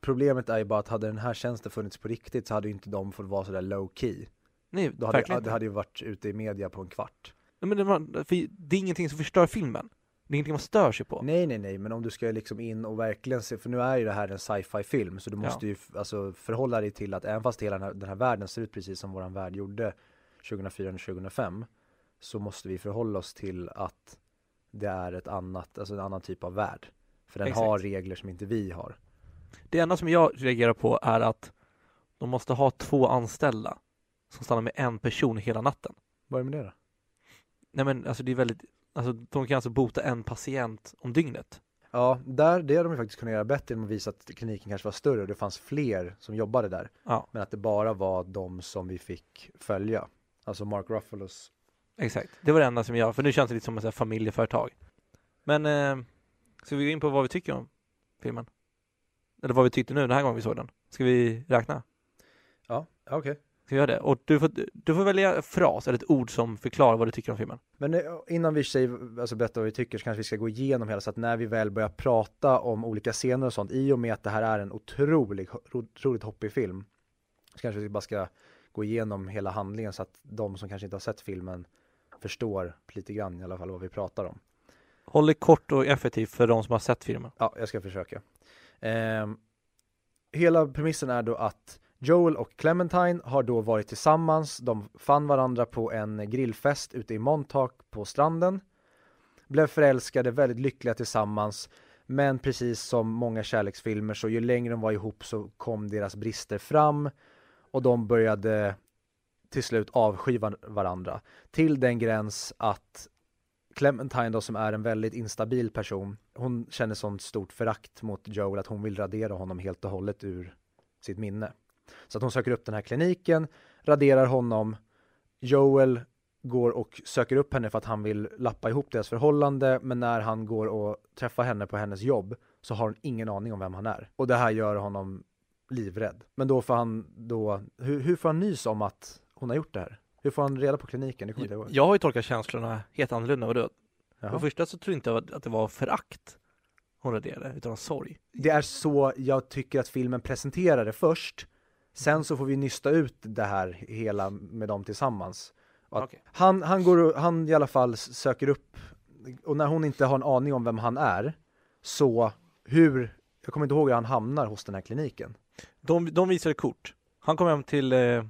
Problemet är ju bara att hade den här tjänsten funnits på riktigt så hade ju inte de fått vara sådär low key. Nej, Då hade, verkligen det hade ju varit ute i media på en kvart. Nej, men det, var, för det är ingenting som förstör filmen. Det är ingenting man stör sig på. Nej, nej, nej, men om du ska liksom in och verkligen se, för nu är ju det här en sci-fi film, så du måste ju f- alltså förhålla dig till att även fast hela den här, den här världen ser ut precis som våran värld gjorde 2004 och 2005, så måste vi förhålla oss till att det är ett annat, alltså en annan typ av värld. För den Exakt. har regler som inte vi har. Det enda som jag reagerar på är att de måste ha två anställda som stannar med en person hela natten. Vad är med det då? Nej men alltså det är väldigt, alltså de kan alltså bota en patient om dygnet. Ja, där, det hade de faktiskt kunnat göra bättre genom att visa att kliniken kanske var större och det fanns fler som jobbade där. Ja. Men att det bara var de som vi fick följa. Alltså Mark Ruffalos. Exakt, det var det enda som jag, för nu känns det lite som ett familjeföretag. Men, eh, ska vi gå in på vad vi tycker om filmen? Eller vad vi tyckte nu den här gången vi såg den? Ska vi räkna? Ja, okej. Ska vi göra det? Och du får, du får välja fras eller ett ord som förklarar vad du tycker om filmen. Men eh, innan vi säger, alltså berättar vad vi tycker så kanske vi ska gå igenom hela så att när vi väl börjar prata om olika scener och sånt, i och med att det här är en otrolig, otroligt hoppig film, så kanske vi bara ska gå igenom hela handlingen så att de som kanske inte har sett filmen förstår lite grann i alla fall vad vi pratar om. Håll det kort och effektivt för de som har sett filmen. Ja, jag ska försöka. Ehm, hela premissen är då att Joel och Clementine har då varit tillsammans. De fann varandra på en grillfest ute i Montauk på stranden. Blev förälskade, väldigt lyckliga tillsammans. Men precis som många kärleksfilmer så ju längre de var ihop så kom deras brister fram och de började till slut avskyr varandra. Till den gräns att Clementine då som är en väldigt instabil person, hon känner sånt stort förakt mot Joel att hon vill radera honom helt och hållet ur sitt minne. Så att hon söker upp den här kliniken, raderar honom, Joel går och söker upp henne för att han vill lappa ihop deras förhållande, men när han går och träffar henne på hennes jobb så har hon ingen aning om vem han är. Och det här gör honom livrädd. Men då får han då, hur, hur får han nys om att hon har gjort det här? Hur får han reda på kliniken? Det kommer jag inte. Jag har ju tolkat känslorna helt annorlunda. Och då, för det första så tror inte jag att det var förakt hon raderade, utan sorg. Det är så jag tycker att filmen presenterar det först. Sen så får vi nysta ut det här hela med dem tillsammans. Okej. han, han går och, han i alla fall söker upp och när hon inte har en aning om vem han är så hur, jag kommer inte ihåg hur han hamnar hos den här kliniken. De, de visar kort. Han kom hem till eh,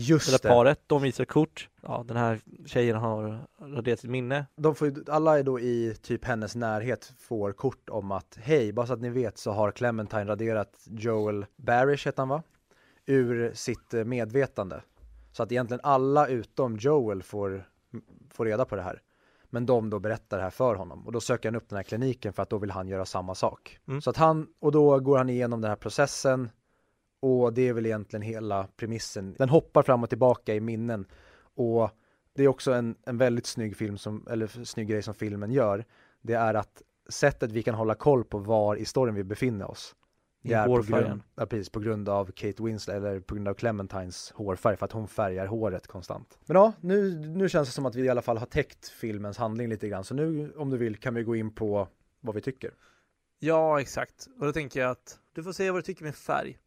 det Just där det. paret, de visar kort. Ja, den här tjejen har raderat sitt minne. De får, ju- alla är då i typ hennes närhet får kort om att hej, bara så att ni vet så har Clementine raderat Joel Barish heter han va? Ur sitt eh, medvetande. Så att egentligen alla utom Joel får, får reda på det här. Men de då berättar det här för honom och då söker han upp den här kliniken för att då vill han göra samma sak. Mm. Så att han, och då går han igenom den här processen och det är väl egentligen hela premissen. Den hoppar fram och tillbaka i minnen och det är också en, en väldigt snygg film som, eller snygg grej som filmen gör. Det är att sättet vi kan hålla koll på var i storyn vi befinner oss. I Det är på hårfärgen. grund, ja, precis, på grund av Kate Winslet eller på grund av Clementines hårfärg för att hon färgar håret konstant. Men ja, nu, nu känns det som att vi i alla fall har täckt filmens handling lite grann. Så nu om du vill kan vi gå in på vad vi tycker. Ja, exakt. Och då tänker jag att du får säga vad du tycker med färg.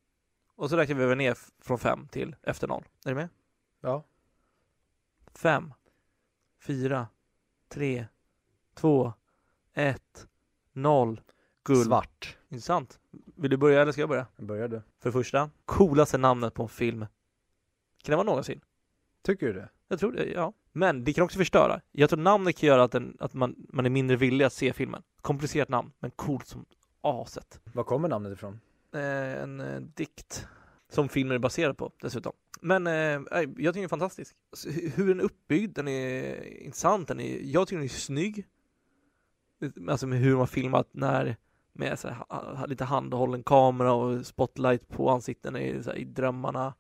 Och så räknar vi över ner från fem till efter noll. Är du med? Ja. Fem, fyra, tre, två, ett, noll. Guld. Svart. Intressant. Vill du börja eller ska jag börja? Börjar du? För det första, coolaste namnet på en film. Kan det vara någonsin? Tycker du det? Jag tror det, ja. Men det kan också förstöra. Jag tror namnet kan göra att, den, att man, man är mindre villig att se filmen. Komplicerat namn, men coolt som aset. Var kommer namnet ifrån? Eh, en eh, dikt som filmen är baserad på dessutom. Men eh, jag tycker den är fantastisk. Hur den är uppbyggd, den är intressant, den är, jag tycker den är snygg. Eh, alltså med hur de har filmat när med så här, lite handhållen kamera och spotlight på ansikten i, så här, i drömmarna.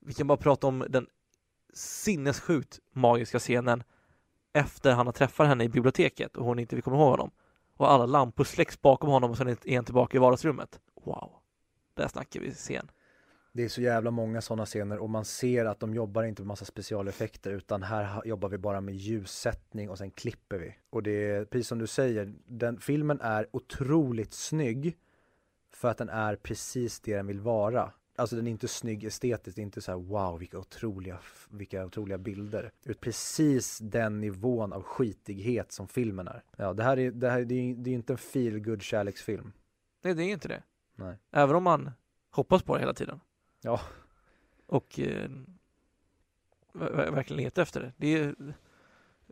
Vi kan bara prata om den sinnessjukt magiska scenen efter han har träffat henne i biblioteket och hon inte vill komma ihåg honom. Och alla lampor släcks bakom honom och sen är han tillbaka i vardagsrummet. Wow. Där snackar vi scen. Det är så jävla många sådana scener och man ser att de jobbar inte med massa specialeffekter utan här jobbar vi bara med ljussättning och sen klipper vi. Och det är precis som du säger, den filmen är otroligt snygg för att den är precis det den vill vara. Alltså den är inte snygg estetiskt, det är inte så här wow vilka otroliga, vilka otroliga bilder. Utan precis den nivån av skitighet som filmen är. Ja, det här är, det här, det är, det är inte en feel good kärleksfilm. Nej, det är inte det. Nej. Även om man hoppas på det hela tiden. Ja. Och eh, ver- ver- verkligen leta efter det. Det är,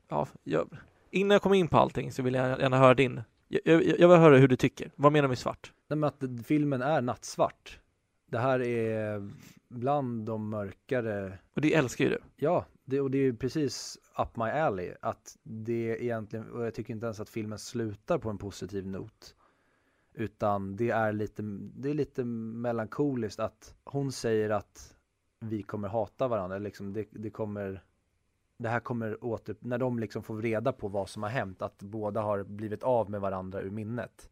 ja, jag, innan jag kommer in på allting så vill jag gärna höra din. Jag, jag, jag vill höra hur du tycker. Vad menar du med svart? Nej men att filmen är nattsvart. Det här är bland de mörkare, Och det älskar ju du. ja, det, och det är precis up my alley. Att det egentligen, och jag tycker inte ens att filmen slutar på en positiv not. Utan det är lite, det är lite melankoliskt att hon säger att vi kommer hata varandra, liksom det, det kommer det här kommer åter, när de liksom får reda på vad som har hänt, att båda har blivit av med varandra ur minnet.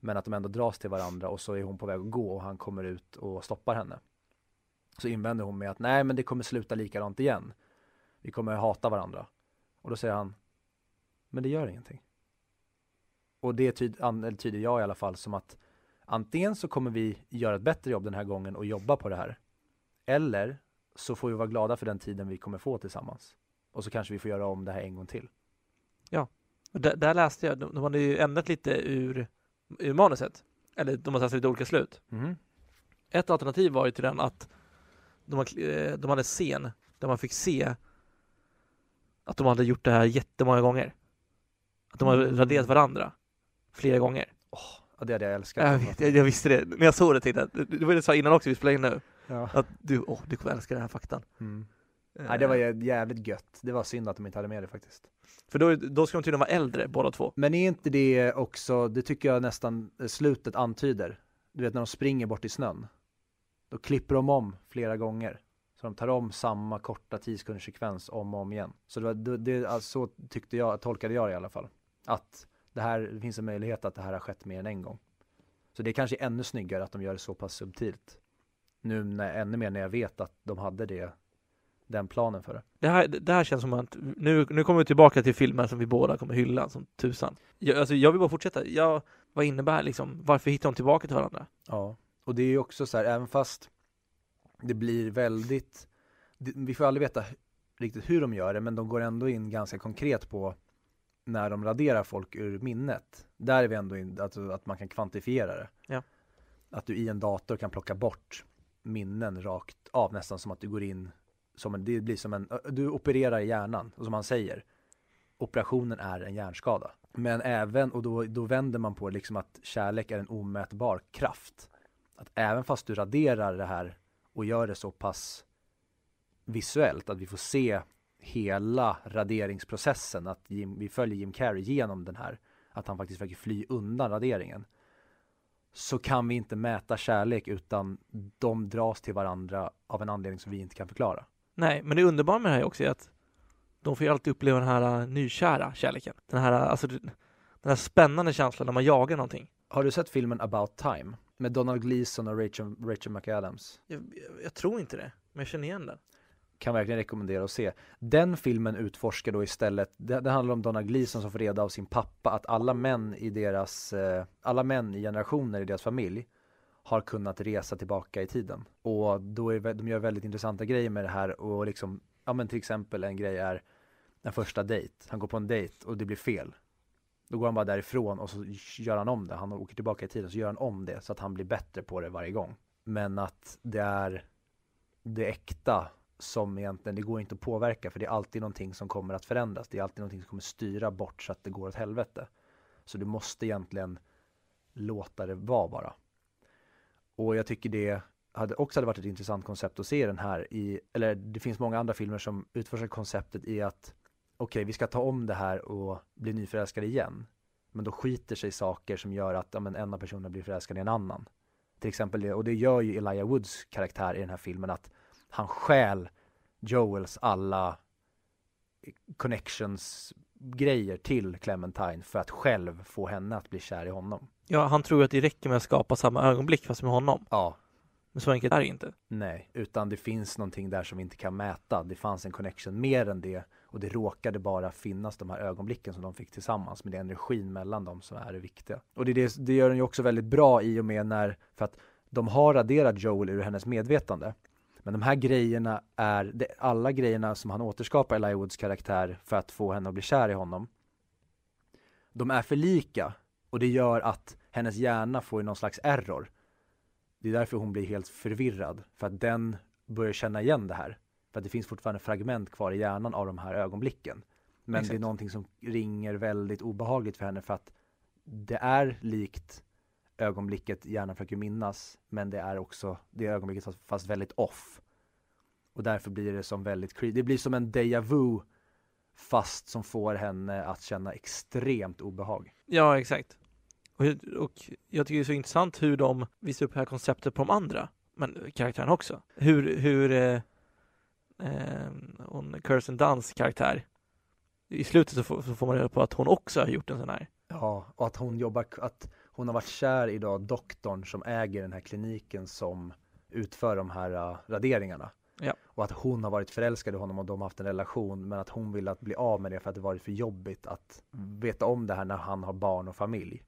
Men att de ändå dras till varandra och så är hon på väg att gå och han kommer ut och stoppar henne. Så invänder hon med att nej men det kommer sluta likadant igen. Vi kommer hata varandra. Och då säger han, men det gör ingenting. Och det tyd, an, eller tyder jag i alla fall som att antingen så kommer vi göra ett bättre jobb den här gången och jobba på det här. Eller så får vi vara glada för den tiden vi kommer få tillsammans. Och så kanske vi får göra om det här en gång till. Och där, där läste jag, de, de hade ju ändrat lite ur, ur manuset. Eller de har satt lite olika slut. Mhm. Ett alternativ var ju till den att de, eh, de hade scen där man fick se att de hade gjort det här jättemånga gånger. Att de hade Mm. raderat varandra flera gånger. Ja, det hade jag älskat. Jag, vet, jag, jag visste det. När jag såg det tänkte jag, det var det jag sa innan också, vi spelade in nu, Ja. att du, åh, du kommer älska den här faktan. Mm. Nej, det var jä- jävligt gött. Det var synd att de inte hade med det faktiskt. För då, då ska de tydligen vara äldre båda två. Men är inte det också, det tycker jag nästan eh, slutet antyder. Du vet när de springer bort i snön. Då klipper de om flera gånger. Så de tar om samma korta 10 sekunders sekvens om och om igen. Så det var, det, det, alltså, så tyckte jag, tolkade jag det i alla fall. Att det här, det finns en möjlighet att det här har skett mer än en gång. Så det kanske är ännu snyggare att de gör det så pass subtilt. Nu när, ännu mer när jag vet att de hade det, den planen för det. Det här, det här känns som att nu, nu kommer vi tillbaka till filmer som vi båda kommer hylla som tusan. Jag, alltså, jag vill bara fortsätta. Jag, vad innebär liksom, varför hittar de tillbaka till varandra? Ja, och det är ju också så här, även fast det blir väldigt, vi får aldrig veta riktigt hur de gör det, men de går ändå in ganska konkret på när de raderar folk ur minnet. Där är vi ändå in, alltså, att man kan kvantifiera det. Ja. Att du i en dator kan plocka bort minnen rakt av, nästan som att du går in, som en, det blir som en, du opererar i hjärnan, och som man säger, operationen är en hjärnskada. Men även, och då, då vänder man på liksom att kärlek är en omätbar kraft. Att även fast du raderar det här och gör det så pass visuellt, att vi får se hela raderingsprocessen, att Jim, vi följer Jim Carrey genom den här, att han faktiskt försöker fly undan raderingen. Så kan vi inte mäta kärlek utan de dras till varandra av en anledning som vi inte kan förklara. Nej, men det underbara med det här är också att de får ju alltid uppleva den här uh, nykära kärleken. Den här, uh, alltså, Den här spännande känslan när man jagar någonting. Har du sett filmen About Time? Med Donald Gleason och Rachel, Rachel McAdams? Jag, jag, jag tror inte det, men jag känner igen den. Kan verkligen rekommendera att se. Den filmen utforskar då istället, det, det handlar om Donna Gleeson som får reda av sin pappa att alla män i deras, eh, alla män i generationer i deras familj har kunnat resa tillbaka i tiden. Och då är de gör väldigt intressanta grejer med det här och liksom, ja men till exempel en grej är en första dejt. Han går på en dejt och det blir fel. Då går han bara därifrån och så gör han om det. Han åker tillbaka i tiden så gör han om det så att han blir bättre på det varje gång. Men att det är det äkta som egentligen, det går inte att påverka för det är alltid någonting som kommer att förändras. Det är alltid någonting som kommer styra bort så att det går åt helvete. Så du måste egentligen låta det vara bara. Och jag tycker det hade också hade varit ett intressant koncept att se den här i, eller det finns många andra filmer som utforskar konceptet i att okej, vi ska ta om det här och bli nyförälskade igen. Men då skiter sig saker som gör att ja, men en av personerna blir förälskad i en annan. Till exempel det, och det gör ju Elijah Woods karaktär i den här filmen att han stjäl Joels alla connections grejer till Clementine för att själv få henne att bli kär i honom. Ja, han tror att det räcker med att skapa samma ögonblick fast med honom. Ja, Men så enkelt är det inte. nej, utan det finns någonting där som vi inte kan mäta. Det fanns en connection mer än det och det råkade bara finnas de här ögonblicken som de fick tillsammans med det är energin mellan dem som är det viktiga. Och det, det, det gör den ju också väldigt bra i och med när, för att de har raderat Joel ur hennes medvetande. Men de här grejerna är, det, alla grejerna som han återskapar Elijah Woods karaktär för att få henne att bli kär i honom. De är för lika och det gör att hennes hjärna får någon slags error. Det är därför hon blir helt förvirrad, för att den börjar känna igen det här. För att det finns fortfarande fragment kvar i hjärnan av de här ögonblicken. Men det är Exakt. någonting som ringer väldigt obehagligt för henne för att det är likt ögonblicket hjärnan försöker minnas, men det är också det ögonblicket fast- väldigt off. Och därför blir det som väldigt creepy. Det blir som en déjà vu fast som får henne att känna extremt obehag. Ja, exakt. Och, och jag tycker det är så intressant hur de visar upp det här konceptet på de andra, men karaktären också. Hur, hur eh, eh, hon, Kirsten Dunsts karaktär, i slutet så får, så får man reda på att hon också har gjort en sån här. Ja, och att hon jobbar, att hon har varit kär i då doktorn som äger den här kliniken som utför de här uh, raderingarna. Ja. Och att hon har varit förälskad i honom och de har haft en relation men att hon vill att bli av med det för att det varit för jobbigt att veta om det här när han har barn och familj.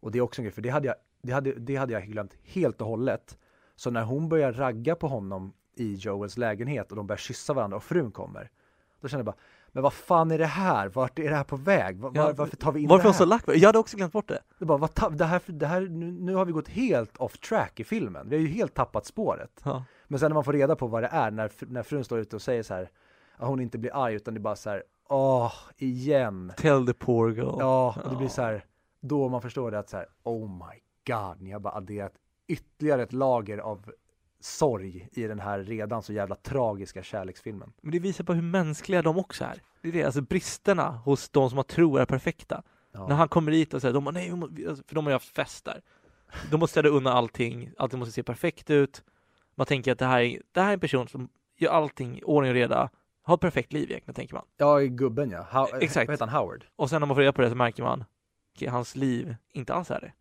Och det är också en grej, för det hade jag, det hade, det hade jag glömt helt och hållet. Så när hon börjar ragga på honom i Joels lägenhet och de börjar kyssa varandra och frun kommer. Då kände jag bara, men vad fan är det här? Vart är det här på väg? Var, Ja, varför tar vi in Varför det här? så lack Jag hade också glömt bort det. Det bara, vad det här, det här, nu, nu har vi gått helt off track i filmen. Vi har ju helt tappat spåret. Ja. Men sen när man får reda på vad det är, när, när frun står ute och säger så här, att hon inte blir arg utan det är bara så här, åh, igen. Tell the poor girl. Ja, och det blir så här, då man förstår det att så här, oh my god, ni har bara adderat ytterligare ett lager av sorg i den här redan så jävla tragiska kärleksfilmen. Men det visar på hur mänskliga de också är. Det är det, alltså bristerna hos de som man tror är perfekta. Ja. När han kommer hit och säger, de bara, nej, alltså, för de har ju haft fest där. De måste städa undan allting, allting måste se perfekt ut. Man tänker att det här är, det här är en person som gör allting ordning och reda, har ett perfekt liv egentligen, tänker man. Ja, gubben ja. How, Exakt. Vad heter han? Howard? Och sen när man får reda på det så märker man, okej, hans liv inte alls är det.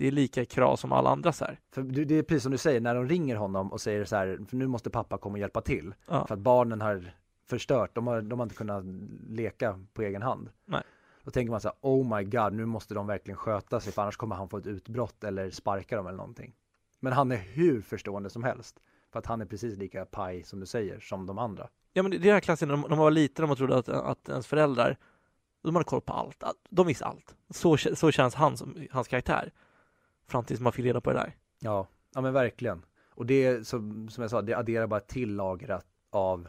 Det är lika kras som alla andras här. För det är precis som du säger, när de ringer honom och säger så här, nu måste pappa komma och hjälpa till. Ja. För att barnen har förstört, de har, de har inte kunnat leka på egen hand. Nej. Då tänker man så här, oh my god, nu måste de verkligen sköta sig för annars kommer han få ett utbrott eller sparka dem eller någonting. Men han är hur förstående som helst. För att han är precis lika paj som du säger, som de andra. Ja men det är den här klassen när man var liten och man trodde att, att ens föräldrar, de hade koll på allt. De visste allt. Så, så känns han som, hans karaktär. Fram tills man fick reda på det där. Ja, ja men verkligen. Och det är som, som jag sa, det adderar bara till lagret av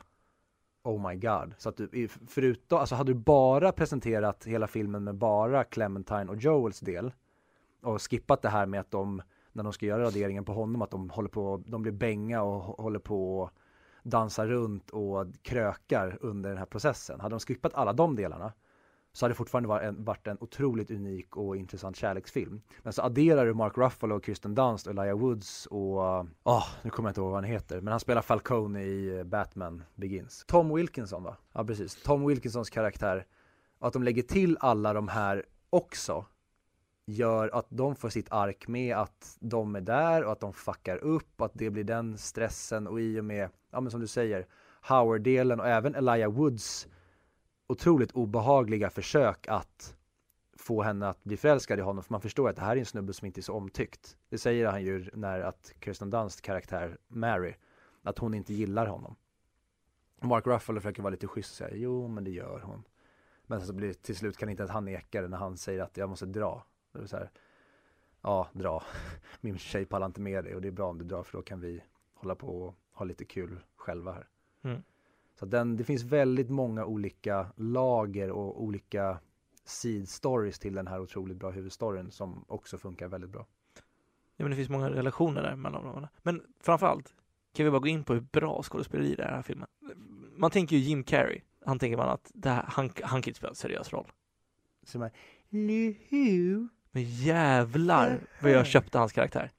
Oh my god. Så att du, förutom, alltså hade du bara presenterat hela filmen med bara Clementine och Joels del och skippat det här med att de, när de ska göra raderingen på honom, att de håller på, de blir bänga och håller på och dansar runt och krökar under den här processen. Hade de skippat alla de delarna så hade det fortfarande varit en, varit en otroligt unik och intressant kärleksfilm. Men så adderar du Mark Ruffalo, Kristen Dunst och Elijah Woods och, oh, nu kommer jag inte ihåg vad han heter, men han spelar Falcone i eh, Batman Begins. Tom Wilkinson va? Ja precis, Tom Wilkinsons karaktär. Och att de lägger till alla de här också gör att de får sitt ark med att de är där och att de fuckar upp, att det blir den stressen och i och med, ja men som du säger, Howard-delen och även Elijah Woods otroligt obehagliga försök att få henne att bli förälskad i honom för man förstår att det här är en snubbe som inte är så omtyckt. Det säger han ju när att Kirsten Dunsts karaktär Mary, att hon inte gillar honom. Mark Ruffalo försöker vara lite schysst och säga jo men det gör hon. Men så blir till slut kan inte att han neka det när han säger att jag måste dra. Det är så här, ja dra. *laughs* Min tjej pallar inte med dig och det är bra om du drar för då kan vi hålla på och ha lite kul själva här. Mm. Så den, det finns väldigt många olika lager och olika seed stories till den här otroligt bra huvudstoryn som också funkar väldigt bra. Ja, men det finns många relationer där mellan dem. Men framförallt kan vi bara gå in på hur bra skådespeleri det är i den här filmen. Man tänker ju Jim Carrey. Han tänker man att det här, han, han kan inte spela en seriös roll. Så man, Luhu. Men jävlar vad jag köpte hans karaktär.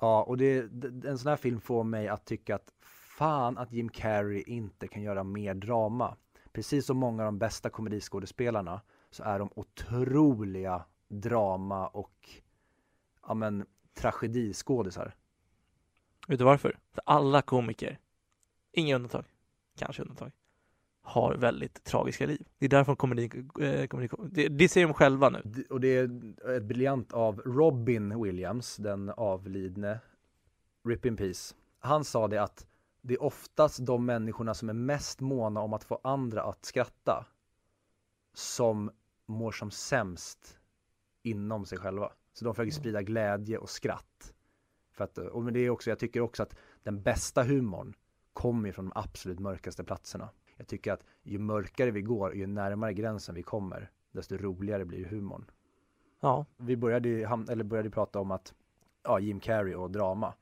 Ja, och det, en sån här film får mig att tycka att fan att Jim Carrey inte kan göra mer drama. Precis som många av de bästa komediskådespelarna så är de otroliga drama och ja men tragediskådisar. Vet du varför? För alla komiker, inga undantag, kanske undantag, har väldigt tragiska liv. Det är därför komedi, eh, komedi det, det säger de själva nu. Och det är ett briljant av Robin Williams, den avlidne, Rip in Peace. Han sa det att det är oftast de människorna som är mest måna om att få andra att skratta som mår som sämst inom sig själva. Så de försöker sprida glädje och skratt. För att, och men det är också, jag tycker också att den bästa humorn kommer från de absolut mörkaste platserna. Jag tycker att ju mörkare vi går ju närmare gränsen vi kommer, desto roligare blir humorn. Ja, Vi började, eller började prata om att, ja, Jim Carrey och drama.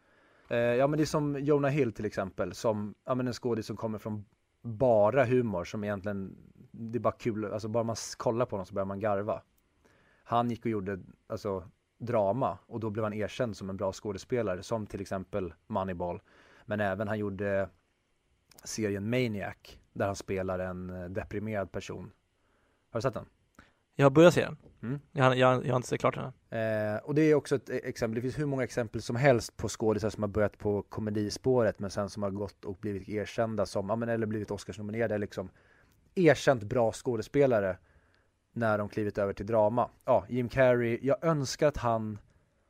Eh, ja men det är som Jonah Hill till exempel, som, ja men en skådis som kommer från bara humor som egentligen, det är bara kul, alltså bara man kollar på honom så börjar man garva. Han gick och gjorde, alltså drama och då blev han erkänd som en bra skådespelare som till exempel Moneyball. Men även han gjorde serien Maniac där han spelar en eh, deprimerad person. Har du sett den? jag har börjat se den. Mm. Jag, jag, jag har inte sett klart den. Eh, och det är också ett e- exempel, det finns hur många exempel som helst på skådisar som har börjat på komedispåret men sen som har gått och blivit erkända som, ja men eller blivit Oscarsnominerade liksom erkänt bra skådespelare när de klivit över till drama. Ja, Jim Carrey, jag önskar att han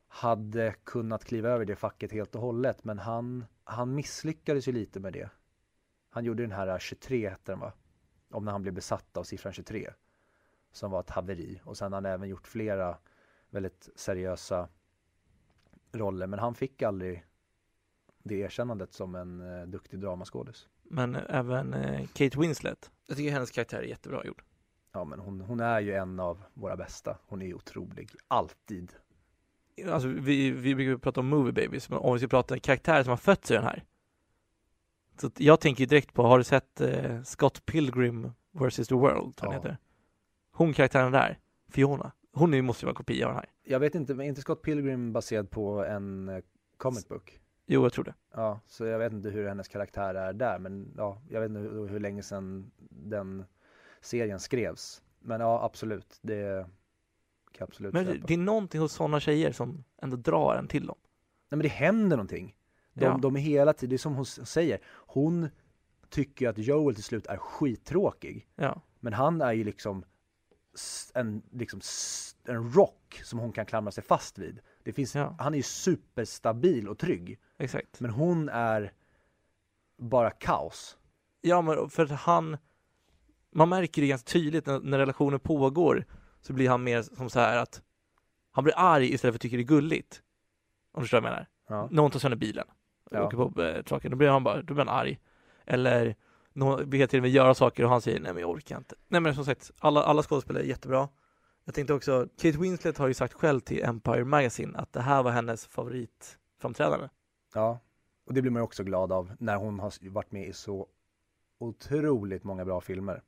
hade kunnat kliva över det facket helt och hållet men han, han misslyckades ju lite med det. Han gjorde den här 23 heter den va? Om när han blev besatt av siffran 23 som var ett haveri och sen har han även gjort flera väldigt seriösa roller men han fick aldrig det erkännandet som en eh, duktig dramaskådis. Men även eh, Kate Winslet. Jag tycker hennes karaktär är jättebra gjord. Ja men hon, hon är ju en av våra bästa. Hon är ju otrolig, alltid. Alltså vi, vi brukar prata om movie babies, men om vi ska prata karaktärer som har fötts i den här. Så jag tänker direkt på, har du sett eh, Scott Pilgrim vs. The World? jag Ja. heter? Hon karaktären där, Fiona, hon är, måste ju vara en kopia av den här. Jag vet inte, men är inte Scott Pilgrim baserad på en eh, comic book? Jo, jag tror det. Ja, så jag vet inte hur hennes karaktär är där men ja, jag vet inte hur, hur länge sedan den serien skrevs. Men ja, absolut, det kan jag absolut Men det, det är någonting hos sådana tjejer som ändå drar en till dem. Nej men det händer någonting. De, Ja. de är hela tiden, det är som hon säger, hon tycker att Joel till slut är skittråkig. Ja, Men han är ju liksom en, liksom en rock som hon kan klamra sig fast vid. Det finns, Ja. Han är ju superstabil och trygg. exakt. Men hon är bara kaos. Ja, men för att han, man märker det ganska tydligt när, när relationen pågår, så blir han mer som så här att han blir arg istället för att tycka det är gulligt. Om du förstår vad jag menar? Ja. Någon tar sönder bilen och Ja. åker på eh, traken, då blir han bara, då blir han arg. Eller någon vill till och med göra saker och han säger nej men jag orkar inte. Nej men som sagt, alla, alla skådespelare är jättebra. Jag tänkte också, Kate Winslet har ju sagt själv till Empire Magazine att det här var hennes favoritframträdande. ja. Och det blir man ju också glad av när hon har varit med i så otroligt många bra filmer.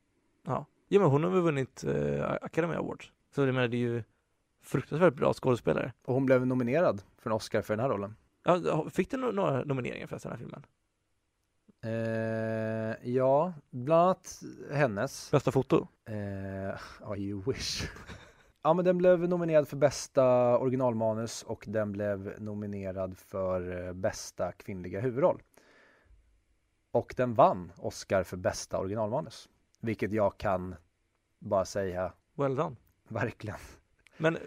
Ja, ja men hon har väl vunnit eh, Academy Awards. Så jag menar, det är ju fruktansvärt bra skådespelare. Och hon blev nominerad för en Oscar för den här rollen. Ja, fick du några nomineringar för den här filmen? Eh, ja, bland annat hennes. Bästa foto? Eh, you wish. *laughs* Ja men den blev nominerad för bästa originalmanus och den blev nominerad för eh, bästa kvinnliga huvudroll. Och den vann Oscar för bästa originalmanus. Vilket jag kan bara säga, Well done. verkligen. Men eh,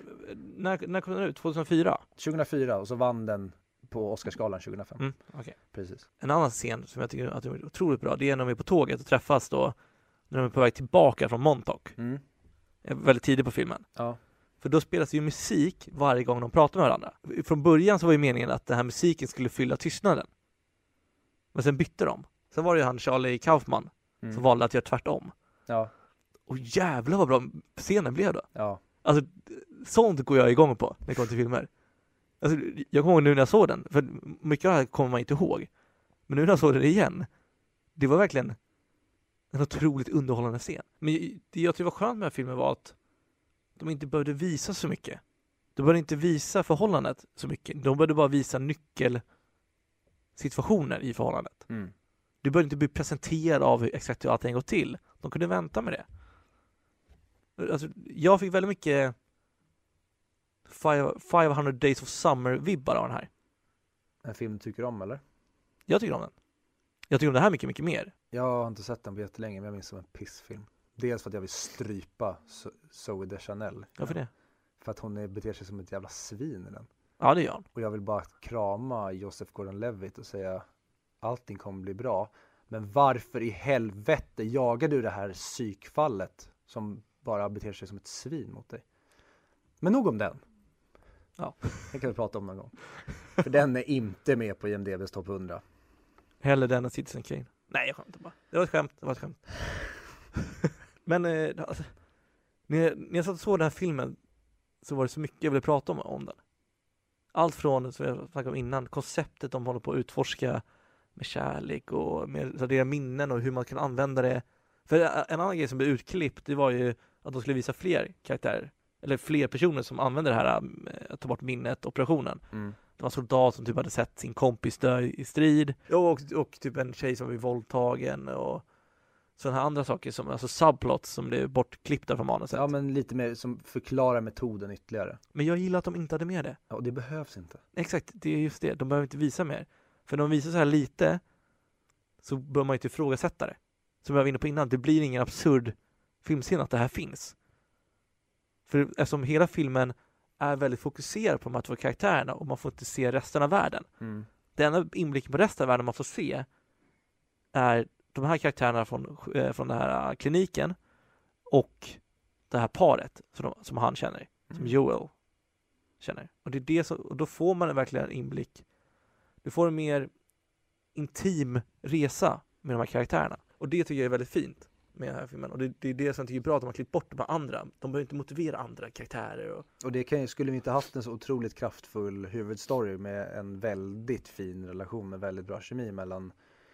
när, när kom den ut? 2004? 2004 och så vann den på Oscarsgalan 2005. Mm, okej. Precis. En annan scen som jag tycker att är otroligt bra, det är när de är på tåget och träffas då när de är på väg tillbaka från Montauk. Mm. Eh, Väldigt tidigt på filmen. Ja. För då spelas det ju musik varje gång de pratar med varandra. Från början så var ju meningen att den här musiken skulle fylla tystnaden. Men sen bytte de. Sen var det ju han Charlie Kaufman Mm. som valde att göra tvärtom. Ja. Och jävlar vad bra scenen blev då. Ja. Alltså, sånt går jag igång på när det kommer till filmer. Alltså, jag kommer ihåg nu när jag såg den, för mycket av det här kommer man inte ihåg. Men nu när jag såg den igen, det var verkligen en otroligt underhållande scen. Men det jag tyckte var skönt med den här filmen var att de inte behövde visa så mycket. De behövde inte visa förhållandet så mycket. De behövde bara visa nyckelsituationer i förhållandet. Mm. Du behövde inte bli presenterad av hur exakt hur allting går till. De kunde vänta med det. Alltså, jag fick väldigt mycket 500 Days of Summer-vibbar av den här. En film du tycker om eller? Jag tycker om den. Jag tycker om det här mycket, mycket mer. Jag har inte sett den på jättelänge men jag minns som en pissfilm. Dels för att jag vill strypa Zo- Zoe Deschanel. Varför det? För att hon beter sig som ett jävla svin i den. Ja, det gör han. Och jag vill bara krama Joseph Gordon-Levitt och säga allting kommer bli bra. Men varför i helvete jagar du det här psykfallet som bara beter sig som ett svin mot dig? Men nog om den. Ja. Den kan vi prata om någon gång. För den är inte med på IMDBs topp 100. Hellre den än Citizen Kane. Nej, jag skämtar bara. Det var ett skämt. Det var ett skämt. *laughs* Men eh, alltså, när, jag, när jag satt och såg den här filmen så var det så mycket jag ville prata om, om den. Allt från, som jag snackade om innan, konceptet de håller på att utforska med kärlek och med så deras minnen och hur man kan använda det. För en annan grej som blev utklippt, det var ju att de skulle visa fler karaktärer, eller fler personer som använder det här att ta bort minnet, operationen. Mm. Det var en soldat som typ hade sett sin kompis dö i strid. Och, och typ en tjej som blev våldtagen och sådana här andra saker som, alltså subplots som blev bortklippta från manuset. Ja men... men lite mer som förklarar metoden ytterligare. jag gillar att de inte hade med det. Ja, och det behövs inte. Exakt, det är just det. De behöver inte visa mer. För när de visar så här lite så bör man ju inte ifrågasätta det. Som jag var inne på innan, det blir ingen absurd filmscen att det här finns. För eftersom hela filmen är väldigt fokuserad på de här två karaktärerna och man får inte se resten av världen. Mm. Den enda inblicken på resten av världen man får se är de här karaktärerna från, eh, från den här eh, kliniken och det här paret som, som han känner, som Joel känner. Och, det är det som, och då får man verkligen en inblick. Du får en mer intim resa med de här karaktärerna. Och det tycker jag är väldigt fint med den här filmen. Och det, det är det som jag tycker är bra, att de har klippt bort de här andra. De behöver inte motivera andra karaktärer. Och, Och det kan, skulle vi inte haft en så otroligt kraftfull huvudstory med en väldigt fin relation med väldigt bra kemi mellan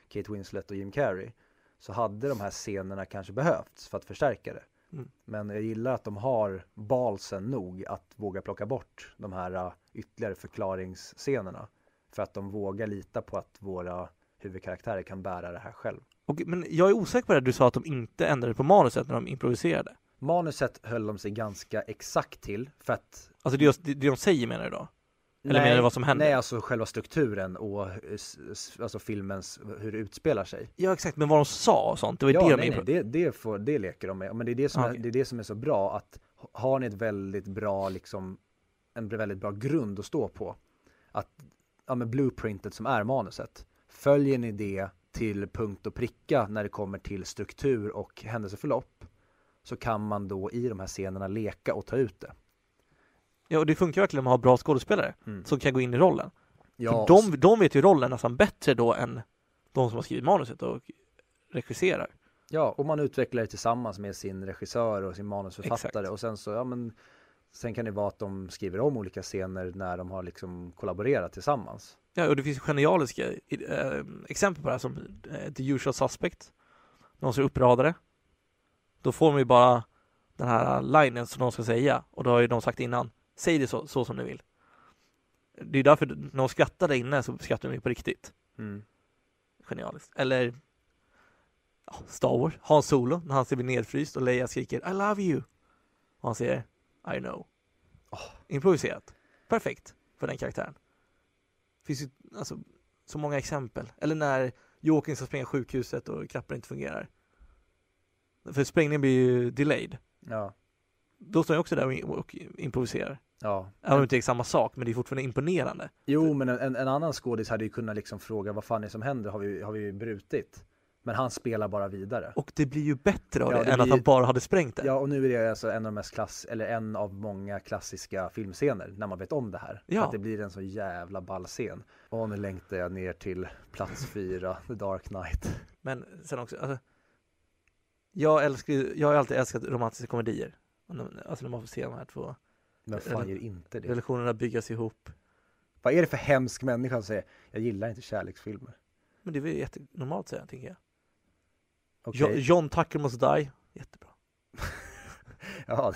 Kate Winslet och Jim Carrey så hade de här scenerna kanske behövts för att förstärka det. Mm. Men jag gillar att de har balsen nog att våga plocka bort de här uh, ytterligare förklaringsscenerna för att de vågar lita på att våra huvudkaraktärer kan bära det här själv. Och, men jag är osäker på det du sa att de inte ändrade på manuset när de improviserade. Manuset höll de sig ganska exakt till för att Alltså det, det, det de säger menar du då? Eller menar du vad som händer? Nej, alltså själva strukturen och alltså filmens, hur det utspelar sig. Ja exakt, men vad de sa och sånt, det var ja, det de nej, impro- nej, det, det, får, det leker de med. Men det är det, som Ah, är, det är det som är så bra att har ni ett väldigt bra, liksom, en väldigt bra grund att stå på. Att, ja men blueprintet som är manuset. Följer ni det till punkt och pricka när det kommer till struktur och händelseförlopp så kan man då i de här scenerna leka och ta ut det. Ja och det funkar verkligen om man har bra skådespelare Mm. som kan gå in i rollen. Ja, För de, de vet ju rollen nästan bättre då än de som har skrivit manuset och regisserar. Ja, och man utvecklar det tillsammans med sin regissör och sin manusförfattare Exakt. och sen så, ja men Sen kan det vara att de skriver om olika scener när de har liksom kollaborerat tillsammans. Ja, och det finns genialiska eh, exempel på det här som eh, The Usual Suspect. Någon som är uppradare. Då får de ju bara den här linen som de ska säga och då har ju de sagt innan, säg det så, så som ni vill. Det är därför när de skrattar där inne så skrattar de ju på riktigt. Mm. Genialiskt. Eller ja, Star Wars, Hans Solo, när han ser bli nedfryst och Leia skriker I love you. Och han säger I know. Åh. Improviserat. Perfekt för den karaktären. Finns ju alltså så många exempel. Eller när Joakim ska spränga sjukhuset och knappen inte fungerar. För sprängningen blir ju delayed. Ja, Då står jag också där och, och improviserar. ja. Även om det inte är samma sak, men det är fortfarande imponerande. Jo, men en, en annan skådis hade ju kunnat liksom fråga vad fan är det som händer? Har vi, har vi brutit? Men han spelar bara vidare. Och det blir ju bättre av Ja, det, det än att blir- han bara hade sprängt det. Ja, och nu är det alltså en av de mest klass, eller en av många klassiska filmscener när man vet om det här. Ja. Att det blir en så jävla ball scen. Och nu längtar jag ner till plats fyra, The Dark Knight. Men sen också, alltså, jag älskar jag har alltid älskat romantiska komedier. Alltså när man får se de här två Vem fan gör inte det? relationerna byggas ihop. Vad är det för hemsk människa som säger jag gillar inte kärleksfilmer? Men det är väl jättenormalt säger jag, tänker jag. Okej, Jo- John Tucker Must Die, jättebra. *laughs* ja,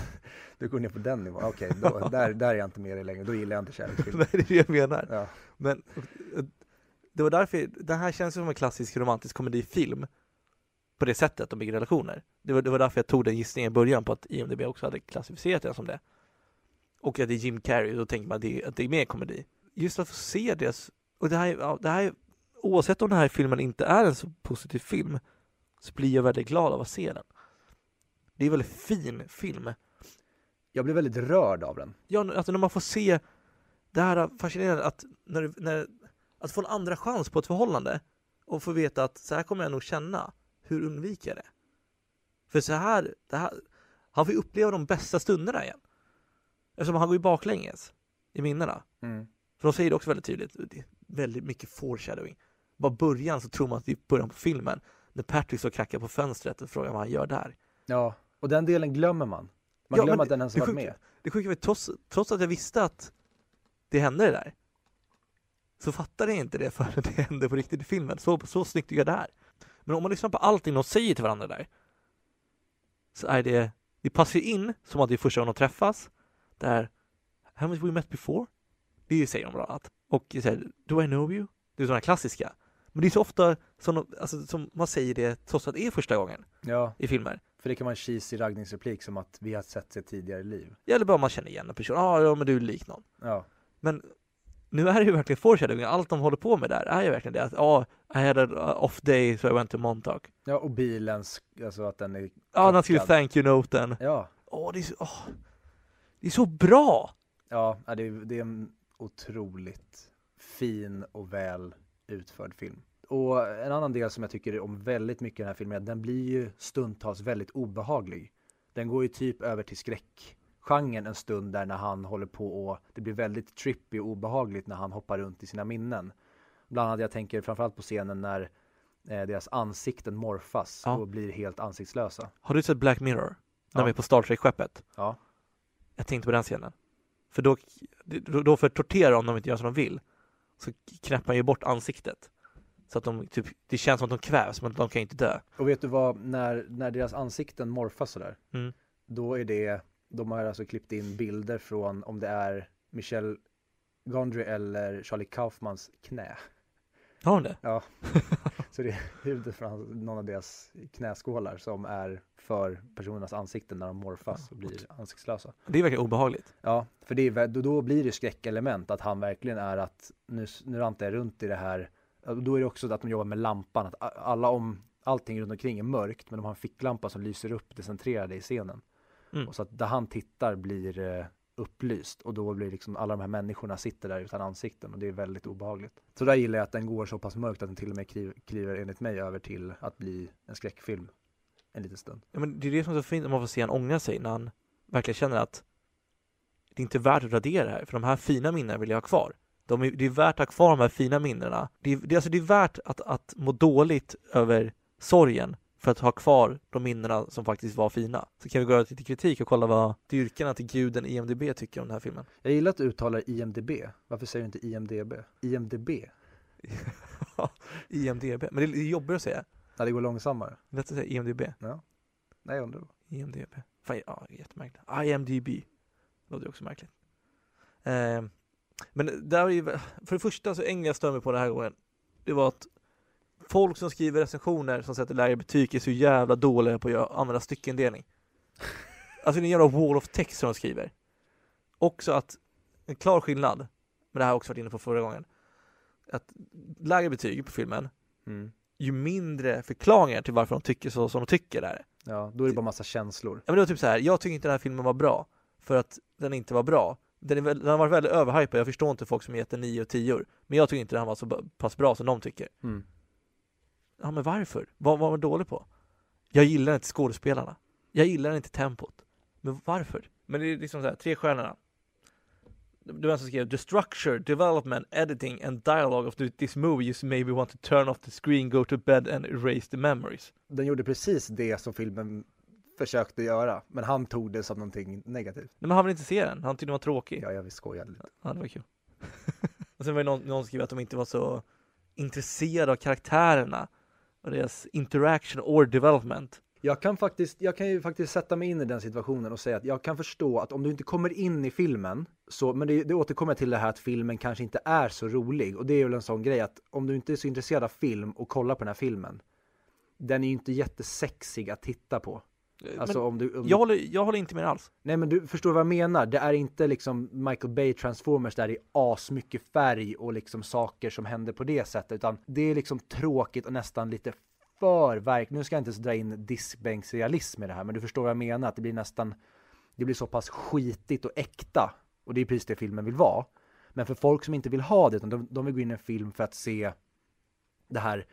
du går ner på den nivån. Okej, då, *laughs* där, där är jag inte med dig längre. Då gillar jag inte kärleksfilmer. *laughs* Nej, det är det jag menar. Ja. Men eh, det var därför, det här känns som en klassisk romantisk komedifilm på det sättet de bygger relationer. Det var, det var därför jag tog den gissningen i början på att IMDB också hade klassificerat den som det. Och att det är Jim Carrey, då tänker man att det, att det är mer komedi. Just att få se det, och det här, ja, det här, oavsett om den här filmen inte är en så positiv film, så blir jag väldigt glad av att se den. Det är en väldigt fin film. Jag blev väldigt rörd av den. Ja, alltså när man får se det här fascinerande att, när, när, att få en andra chans på ett förhållande och få veta att så här kommer jag nog känna, hur undviker jag det? För så här, det här han får ju uppleva de bästa stunderna igen. Eftersom han går ju baklänges i minnena. För de säger det också väldigt tydligt, det är väldigt mycket foreshadowing. Bara början så tror man att det är början på filmen. När Patrick står och knackar på fönstret och frågar vad han gör där. Ja, och den delen glömmer man. Man Ja, glömmer att den ens varit med. Det sjuka var trots, trots att jag visste att det hände det där så fattade jag inte det *laughs* förrän det hände på riktigt i filmen. Så, så snyggt tycker jag det är. Men om man lyssnar på allting de säger till varandra där så är det, det passar ju in som att det är första gången de träffas. Där, haven't we met before? Det säger de bland annat. Och så här, do I know you? Det är sådana klassiska. Men det är så ofta som, de, alltså, som man säger det trots att det är första gången Ja, i filmer. för det kan vara en cheesy raggningsreplik som att vi har sett sig tidigare i liv. Eller bara man känner igen en person. Ah, ja, men du är lik någon. Ja, Men nu är det ju verkligen foreshadowing. Allt de håller på med där är ju verkligen det att ja, I had a off day so I went to Montauk. ja och bilens, alltså att den är Ja, han skriver thank you-noten. Ja, Åh, det är så, åh, det är så bra! ja ja, det, är, det är en otroligt fin och väl utförd film. Och en annan del som jag tycker om väldigt mycket i den här filmen är att den blir ju stundtals väldigt obehaglig. Den går ju typ över till skräckgenren en stund där när han håller på och det blir väldigt trippy och obehagligt när han hoppar runt i sina minnen. Bland annat jag tänker framförallt på scenen när eh, deras ansikten morfas Ja. och blir helt ansiktslösa. Har du sett Black Mirror? När Ja. de är på Star Trek-skeppet? Ja. Jag tänkte på den scenen. För då, då, för att tortera om de inte gör som de vill, så knäpper han ju bort ansiktet. Så att de, typ, det känns som att de kvävs, men de kan inte dö. Och vet du vad, när, när deras ansikten morfas sådär, Mm. då är det, de har alltså klippt in bilder från om det är Michel Gondry eller Charlie Kaufmans knä. Har hon det? Ja, *laughs* så det är huvudet från någon av deras knäskålar som är för personernas ansikten när de morfas och blir ansiktslösa. Det är verkligen obehagligt. Ja, för det är, då, blir det skräckelement att han verkligen är att nu, nu rantar jag runt i det här. Då är det också att de jobbar med lampan, att alla om, allting runt omkring är mörkt men de har en ficklampa som lyser upp det centrerade i scenen. Mm. Och så att där han tittar blir eh, upplyst och då blir liksom alla de här människorna sitter där utan ansikten och det är väldigt obehagligt. Så där gillar jag att den går så pass mörkt att den till och med kliver, kliver enligt mig över till att bli en skräckfilm en liten stund. Ja, men det är det som är så fint när man får se han ångra sig när han verkligen känner att det är inte värt att radera det här, för de här fina minnena vill jag ha kvar. De är, det är värt att ha kvar de här fina minnena. Det är, det, alltså det är värt att, att må dåligt över sorgen för att ha kvar de minnena som faktiskt var fina. Så kan vi gå över till lite kritik och kolla vad dyrkarna till guden IMDB tycker om den här filmen. Jag gillar att du uttalar IMDB. Varför säger du inte IMDB? IMDB? *laughs* IMDB, men det är jobbigt att säga. Ja, det går långsammare. Lätt att säga IMDB. Nej, jag undrar. IMDB. Fan, ja, jättemärkligt. IMDB. Låter också märkligt. Eh, men där är ju, för det första så en jag stör mig på den här gången, det var att folk som skriver recensioner som sätter lägre betyg är så jävla dåliga på att använda styckendelning. Alltså det är en jävla wall of text som de skriver. också att en klar skillnad, men det här har jag också varit inne på förra gången, att lägre betyg på filmen, Mm. ju mindre förklaringar till varför de tycker så som de tycker är det. Ja, då är det bara massa känslor. Ja men det var typ så här, jag tycker inte den här filmen var bra för att den inte var bra. Den, är väl, den har varit väldigt överhypad, jag förstår inte folk som gett den 9 och 10 men jag tycker inte den var så pass bra som de tycker. Mm. Ja men varför? Vad vad var dålig på? Jag gillar inte skådespelarna. Jag gillar inte tempot. Men varför? Men det är liksom så här, tre stjärnorna. Det var en som skrev The structure, development, editing and dialogue of this movie you maybe want to turn off the screen, go to bed and erase the memories. Den gjorde precis det som filmen försökte göra, men han tog det som någonting negativt. Nej men han vill inte se den, han tyckte den var tråkig. Ja, jag vill skoja lite. Ja, det var kul. *laughs* och sen var det någon, någon som skrev att de inte var så intresserade av karaktärerna och deras interaction or development. Jag kan, faktiskt, jag kan ju faktiskt sätta mig in i den situationen och säga att jag kan förstå att om du inte kommer in i filmen, så, men det, det återkommer till det här att filmen kanske inte är så rolig. Och det är väl en sån grej att om du inte är så intresserad av film och kollar på den här filmen, den är ju inte jättesexig att titta på. Alltså men om du, om jag, håller, jag håller inte med alls. Nej men du förstår vad jag menar. Det är inte liksom Michael Bay Transformers där det är asmycket färg och liksom saker som händer på det sättet. Utan det är liksom tråkigt och nästan lite för verk. Nu ska jag inte ens dra in diskbänksrealism i det här, men du förstår vad jag menar. Att det blir nästan, det blir så pass skitigt och äkta. Och det är precis det filmen vill vara. Men för folk som inte vill ha det, utan de, de vill gå in i en film för att se det här,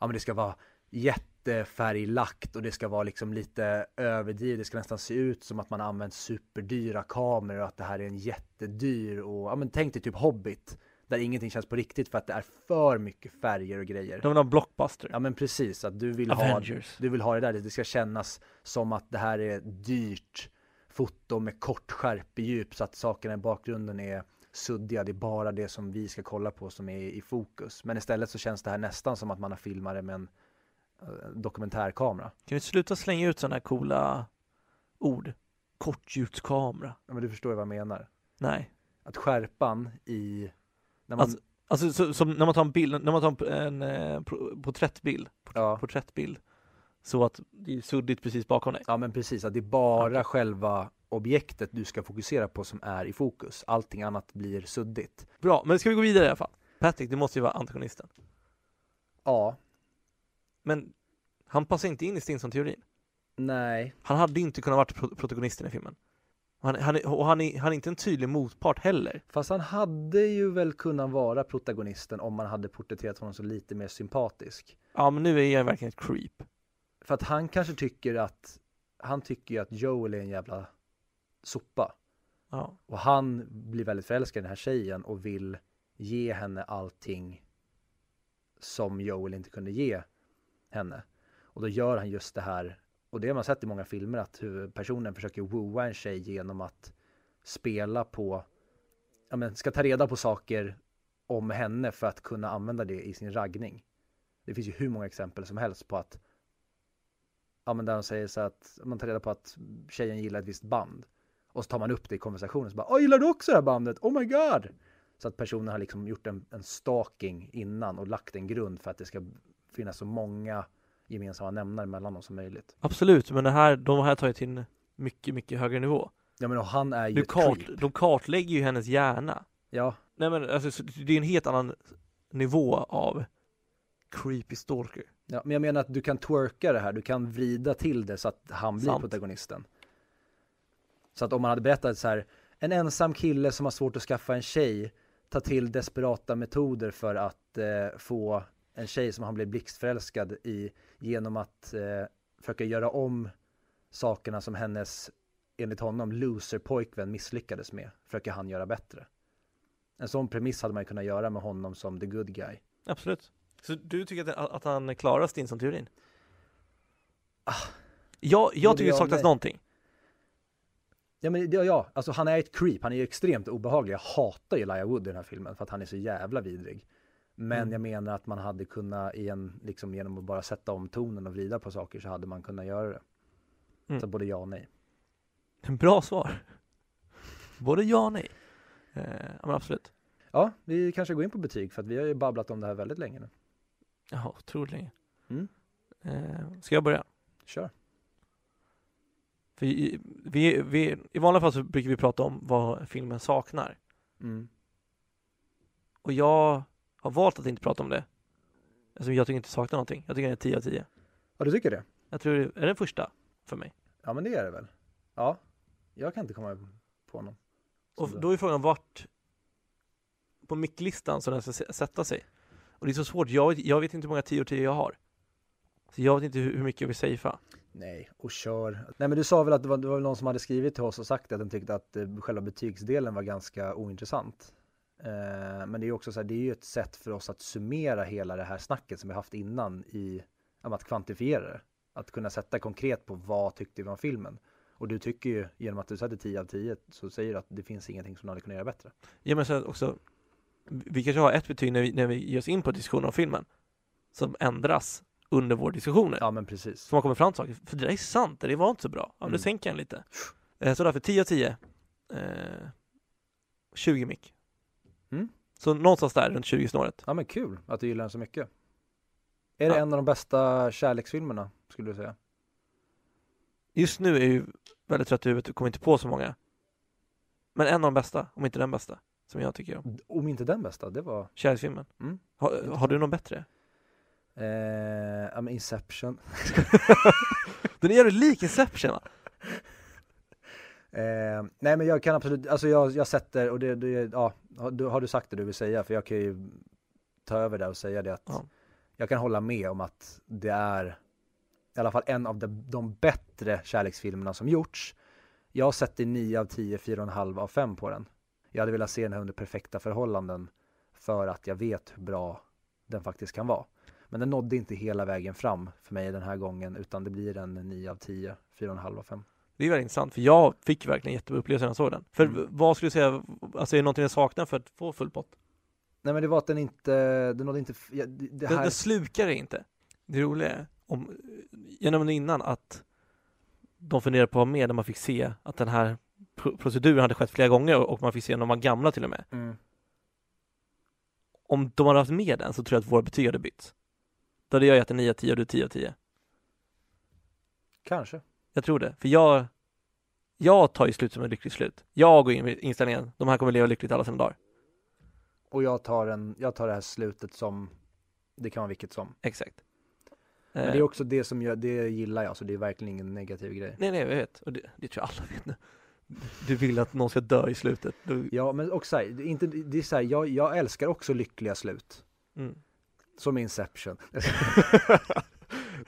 ja men det ska vara jättefärglagt och det ska vara liksom lite överdrivet. Det ska nästan se ut som att man använt superdyra kameror och att det här är en jättedyr och ja men tänk dig typ Hobbit där ingenting känns på riktigt för att det är för mycket färger och grejer. De vill ha blockbuster. Ja men precis, att du vill ha Avengers. du vill ha det där, det ska kännas som att det här är dyrt foto med kort skärpedjup så att sakerna i bakgrunden är suddiga, det är bara det som vi ska kolla på som är i fokus. Men istället så känns det här nästan som att man har filmat det med en dokumentärkamera. Kan vi sluta slänga ut sådana här coola ord? Kortljuskamera. Ja, men du förstår ju vad jag menar. Nej. Att skärpan i... När man, Alltså, alltså så, som när man tar en bild, när man tar en eh, pro- porträttbild, ja, porträttbild, så att det är suddigt precis bakom dig. ja men precis, att det är bara själva objektet du ska fokusera på som är i fokus. Allting annat blir suddigt. Bra, men ska vi gå vidare i alla fall? Patrick, det måste ju vara antagonisten. Ja, Men han passar inte in i Stinson-teorin. nej, Han hade inte kunnat vara pro- protagonisten i filmen. Han, han, är- och han, är, han är inte en tydlig motpart heller. Fast han hade ju väl kunnat vara protagonisten om man hade porträtterat honom så lite mer sympatisk. Ja, men nu är jag verkligen ett creep. För att han kanske tycker att, han tycker ju att Joel är en jävla sopa. Ja. Och han blir väldigt förälskad i den här tjejen och vill ge henne allting som Joel inte kunde ge henne. Och då gör han just det här, och det har man sett i många filmer, att huvudpersonen försöker wooa en tjej genom att spela på, ja men ska ta reda på saker om henne för att kunna använda det i sin raggning. Det finns ju hur många exempel som helst på att, ja men där de säger så att man tar reda på att tjejen gillar ett visst band. Och så tar man upp det i konversationen så bara, Åh, gillar du också det här bandet? Oh my god! Så att personen har liksom gjort en, en stalking innan och lagt en grund för att det ska finnas så många gemensamma nämnare mellan dem som möjligt. Absolut, men det här, de här tar ju till en mycket, mycket högre nivå. Ja men och han är ju Du kart, creep. de kartlägger ju hennes hjärna. Ja, Nej men alltså, så det är en helt annan nivå av creepy stalker. ja, men jag menar att du kan twerka det här, du kan vrida till det så att han blir Sant. protagonisten. Så att om man hade berättat så här, en ensam kille som har svårt att skaffa en tjej tar till desperata metoder för att eh, få en tjej som han blir blixtförälskad i genom att eh, försöka göra om sakerna som hennes, enligt honom, loser pojkvän misslyckades med, försöker han göra bättre. En sån premiss hade man ju kunnat göra med honom som the good guy. Absolut. Så du tycker att, att han klarar Stinson-teorin? Ah. jag, jag tycker det saknas nej. någonting. Ja men ja, ja, alltså han är ett creep, han är ju extremt obehaglig. Jag hatar ju Elijah Wood i den här filmen för att han är så jävla vidrig. Men Mm. jag menar att man hade kunnat igen, liksom genom att bara sätta om tonen och vrida på saker så hade man kunnat göra det. Mm. Så både ja och nej. *laughs* Bra svar. Både ja och nej. Eh, ja men absolut. Ja, vi kanske går in på betyg för att vi har ju babblat om det här väldigt länge nu. Jaha, otroligt länge. Mm. Eh, ska jag börja? Kör. För i, vi, vi, I vanliga fall så brukar vi prata om vad filmen saknar. Mm. Och jag har valt att inte prata om det. Alltså jag tycker inte saknar någonting. Jag tycker den är 10 av 10. Ja, du tycker det? Jag tror det är den första för mig. Ja, men det är det väl? Ja, jag kan inte komma på någon. Och som då är frågan vart på micklistan så den ska sä- sätta sig. Och det är så svårt. Jag, jag vet inte hur många 10 av 10 jag har. Så jag vet inte hur, hur mycket jag vill safea. Nej, och kör. Nej men du sa väl att det var, det var någon som hade skrivit till oss och sagt att den tyckte att eh, själva betygsdelen var ganska ointressant. Eh, men det är ju också så här, det är ju ett sätt för oss att summera hela det här snacket som vi haft innan i att kvantifiera det. Att kunna sätta konkret på vad tyckte vi om filmen. Och du tycker ju, genom att du sätter 10 av 10, så säger du att det finns ingenting som du hade kunnat göra bättre. Ja men så också, vi kanske har ett betyg när vi, när vi ger oss in på diskussionen om filmen som ändras under vår diskussioner. Ja men precis. Som har kommit fram till saker. För det där är sant, det var inte så bra. Ja, Mm. nu sänker jag den lite. Eh, Så därför 10 av 10. Eh, 20 mick. Mm. Så någonstans där runt 20-snåret. Ja men kul att du gillar den så mycket. Är det Ja. en av de bästa kärleksfilmerna, skulle du säga? Just nu är jag ju väldigt trött i huvudet och kommer inte på så många. Men en av de bästa, om inte den bästa, som jag tycker om. Om inte den bästa, det var Kärleksfilmen. Mm. Har, har du någon bättre? eh, ja, men Inception. *laughs* Den är jävligt lik Inception va? Eh, nej men jag kan absolut, alltså jag, jag sätter, och det, det ja, har du, har du sagt det du vill säga? För jag kan ju ta över det och säga det att Ja. jag kan hålla med om att det är i alla fall en av de, de bättre kärleksfilmerna som gjorts. Jag sätter 9 av 10, 4,5 av 5 på den. Jag hade velat se den här under perfekta förhållanden för att jag vet hur bra den faktiskt kan vara. Men den nådde inte hela vägen fram för mig den här gången utan det blir en 9 av 10, 4,5 av 5. Det är väldigt intressant, för jag fick verkligen jättebra upplevelse när jag såg den. För Mm. vad skulle du säga, alltså är det någonting jag saknar för att få full pott? Nej men det var att den inte, den nådde inte, ja, det det Den, här, den slukar det inte. Det roliga är, om, jag nämnde innan att de funderade på att vara med när man fick se att den här pro- proceduren hade skett flera gånger och och man fick se när de var gamla till och med. mm, Om de hade haft med den så tror jag att våra betyg hade bytts. Då hade jag gett en 9 av 10 och du 10 av 10. kanske. Jag tror det, för jag jag tar ju slut som ett lyckligt slut. Jag går in med inställningen, de här kommer leva lyckligt alla sina dagar. Och jag tar, en, jag tar det här slutet som, det kan vara vilket som. Exakt. Men Eh, det är också det som jag, det gillar jag, så det är verkligen ingen negativ grej. Nej, nej, jag vet. Och det, det tror jag alla vet nu. Du vill att någon ska dö i slutet. Du, Ja, men också så här, det är inte, det är så här, jag, jag älskar också lyckliga slut. mm. Som Inception. *laughs*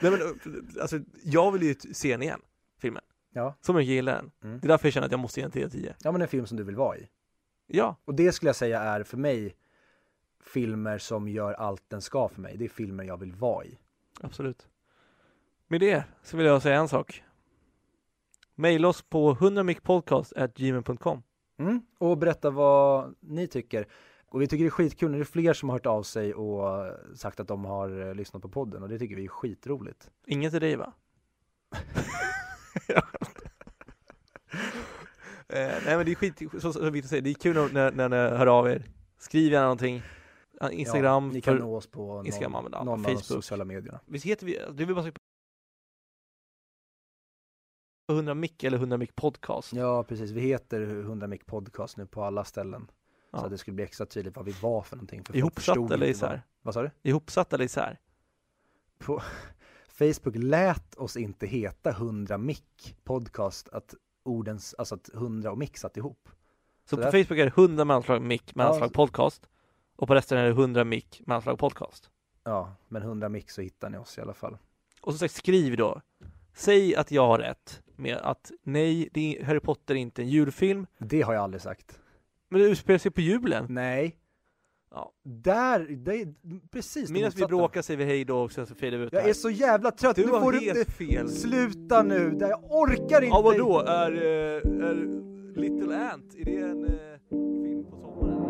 Nej men alltså, jag vill ju se den igen, filmen. Ja. Så mycket gillar den. Mm. Det är därför jag känner att jag måste ge en 10 av 10. ja, men en film som du vill vara i. Ja, Och det skulle jag säga är för mig filmer som gör allt den ska för mig. Det är filmer jag vill vara i. absolut. Med det så vill jag säga en sak. Maila oss på 100micpodcast.gmail.com Mm. Och berätta vad ni tycker. Och vi tycker det är skitkul när det är fler som har hört av sig och sagt att de har eh, lyssnat på podden och det tycker vi är skitroligt. Ingen till dig va? *laughs* Eh, nej men det är skit, så, viktigt att säga, det är kul när, när, ni hör av er. Skriv gärna någonting. Instagram, Ja, ni kan för, nå oss på Instagram någon, någon av de Facebook. sociala medierna. visst heter vi, det vill bara söka på 100 mic eller 100 mic podcast. Ja, precis. Vi heter 100 Mic Podcast nu på alla ställen. Ja. Så att det skulle bli extra tydligt vad vi var för någonting. För Ihopsatt eller isär? vad- Vad sa du? Ihopsatt eller isär? På Facebook lät oss inte heta 100 Mic Podcast, att ordens, alltså att 100 och mic satt ihop. Så, Så på där- Facebook är det 100 mellanslag mic mellanslag så- podcast. Och på resten är det 100 mic mellanslag podcast. Ja, men 100 Mic så hittar ni oss i alla fall. Och så sagt, skriv då. Säg att jag har rätt med att nej, är, Harry Potter är inte en julfilm. Det har jag aldrig sagt. Men det utspelar sig på julen. Nej. Ja. Där, det, precis Minns vi bråkade sig vid hejdå och sen så fejdade vi ut Jag här. är så jävla trött, du nu får helt du fel. Sluta nu, jag orkar inte! Ja vadå, är, eh, är Little Ant, är det en eh, film på sommaren?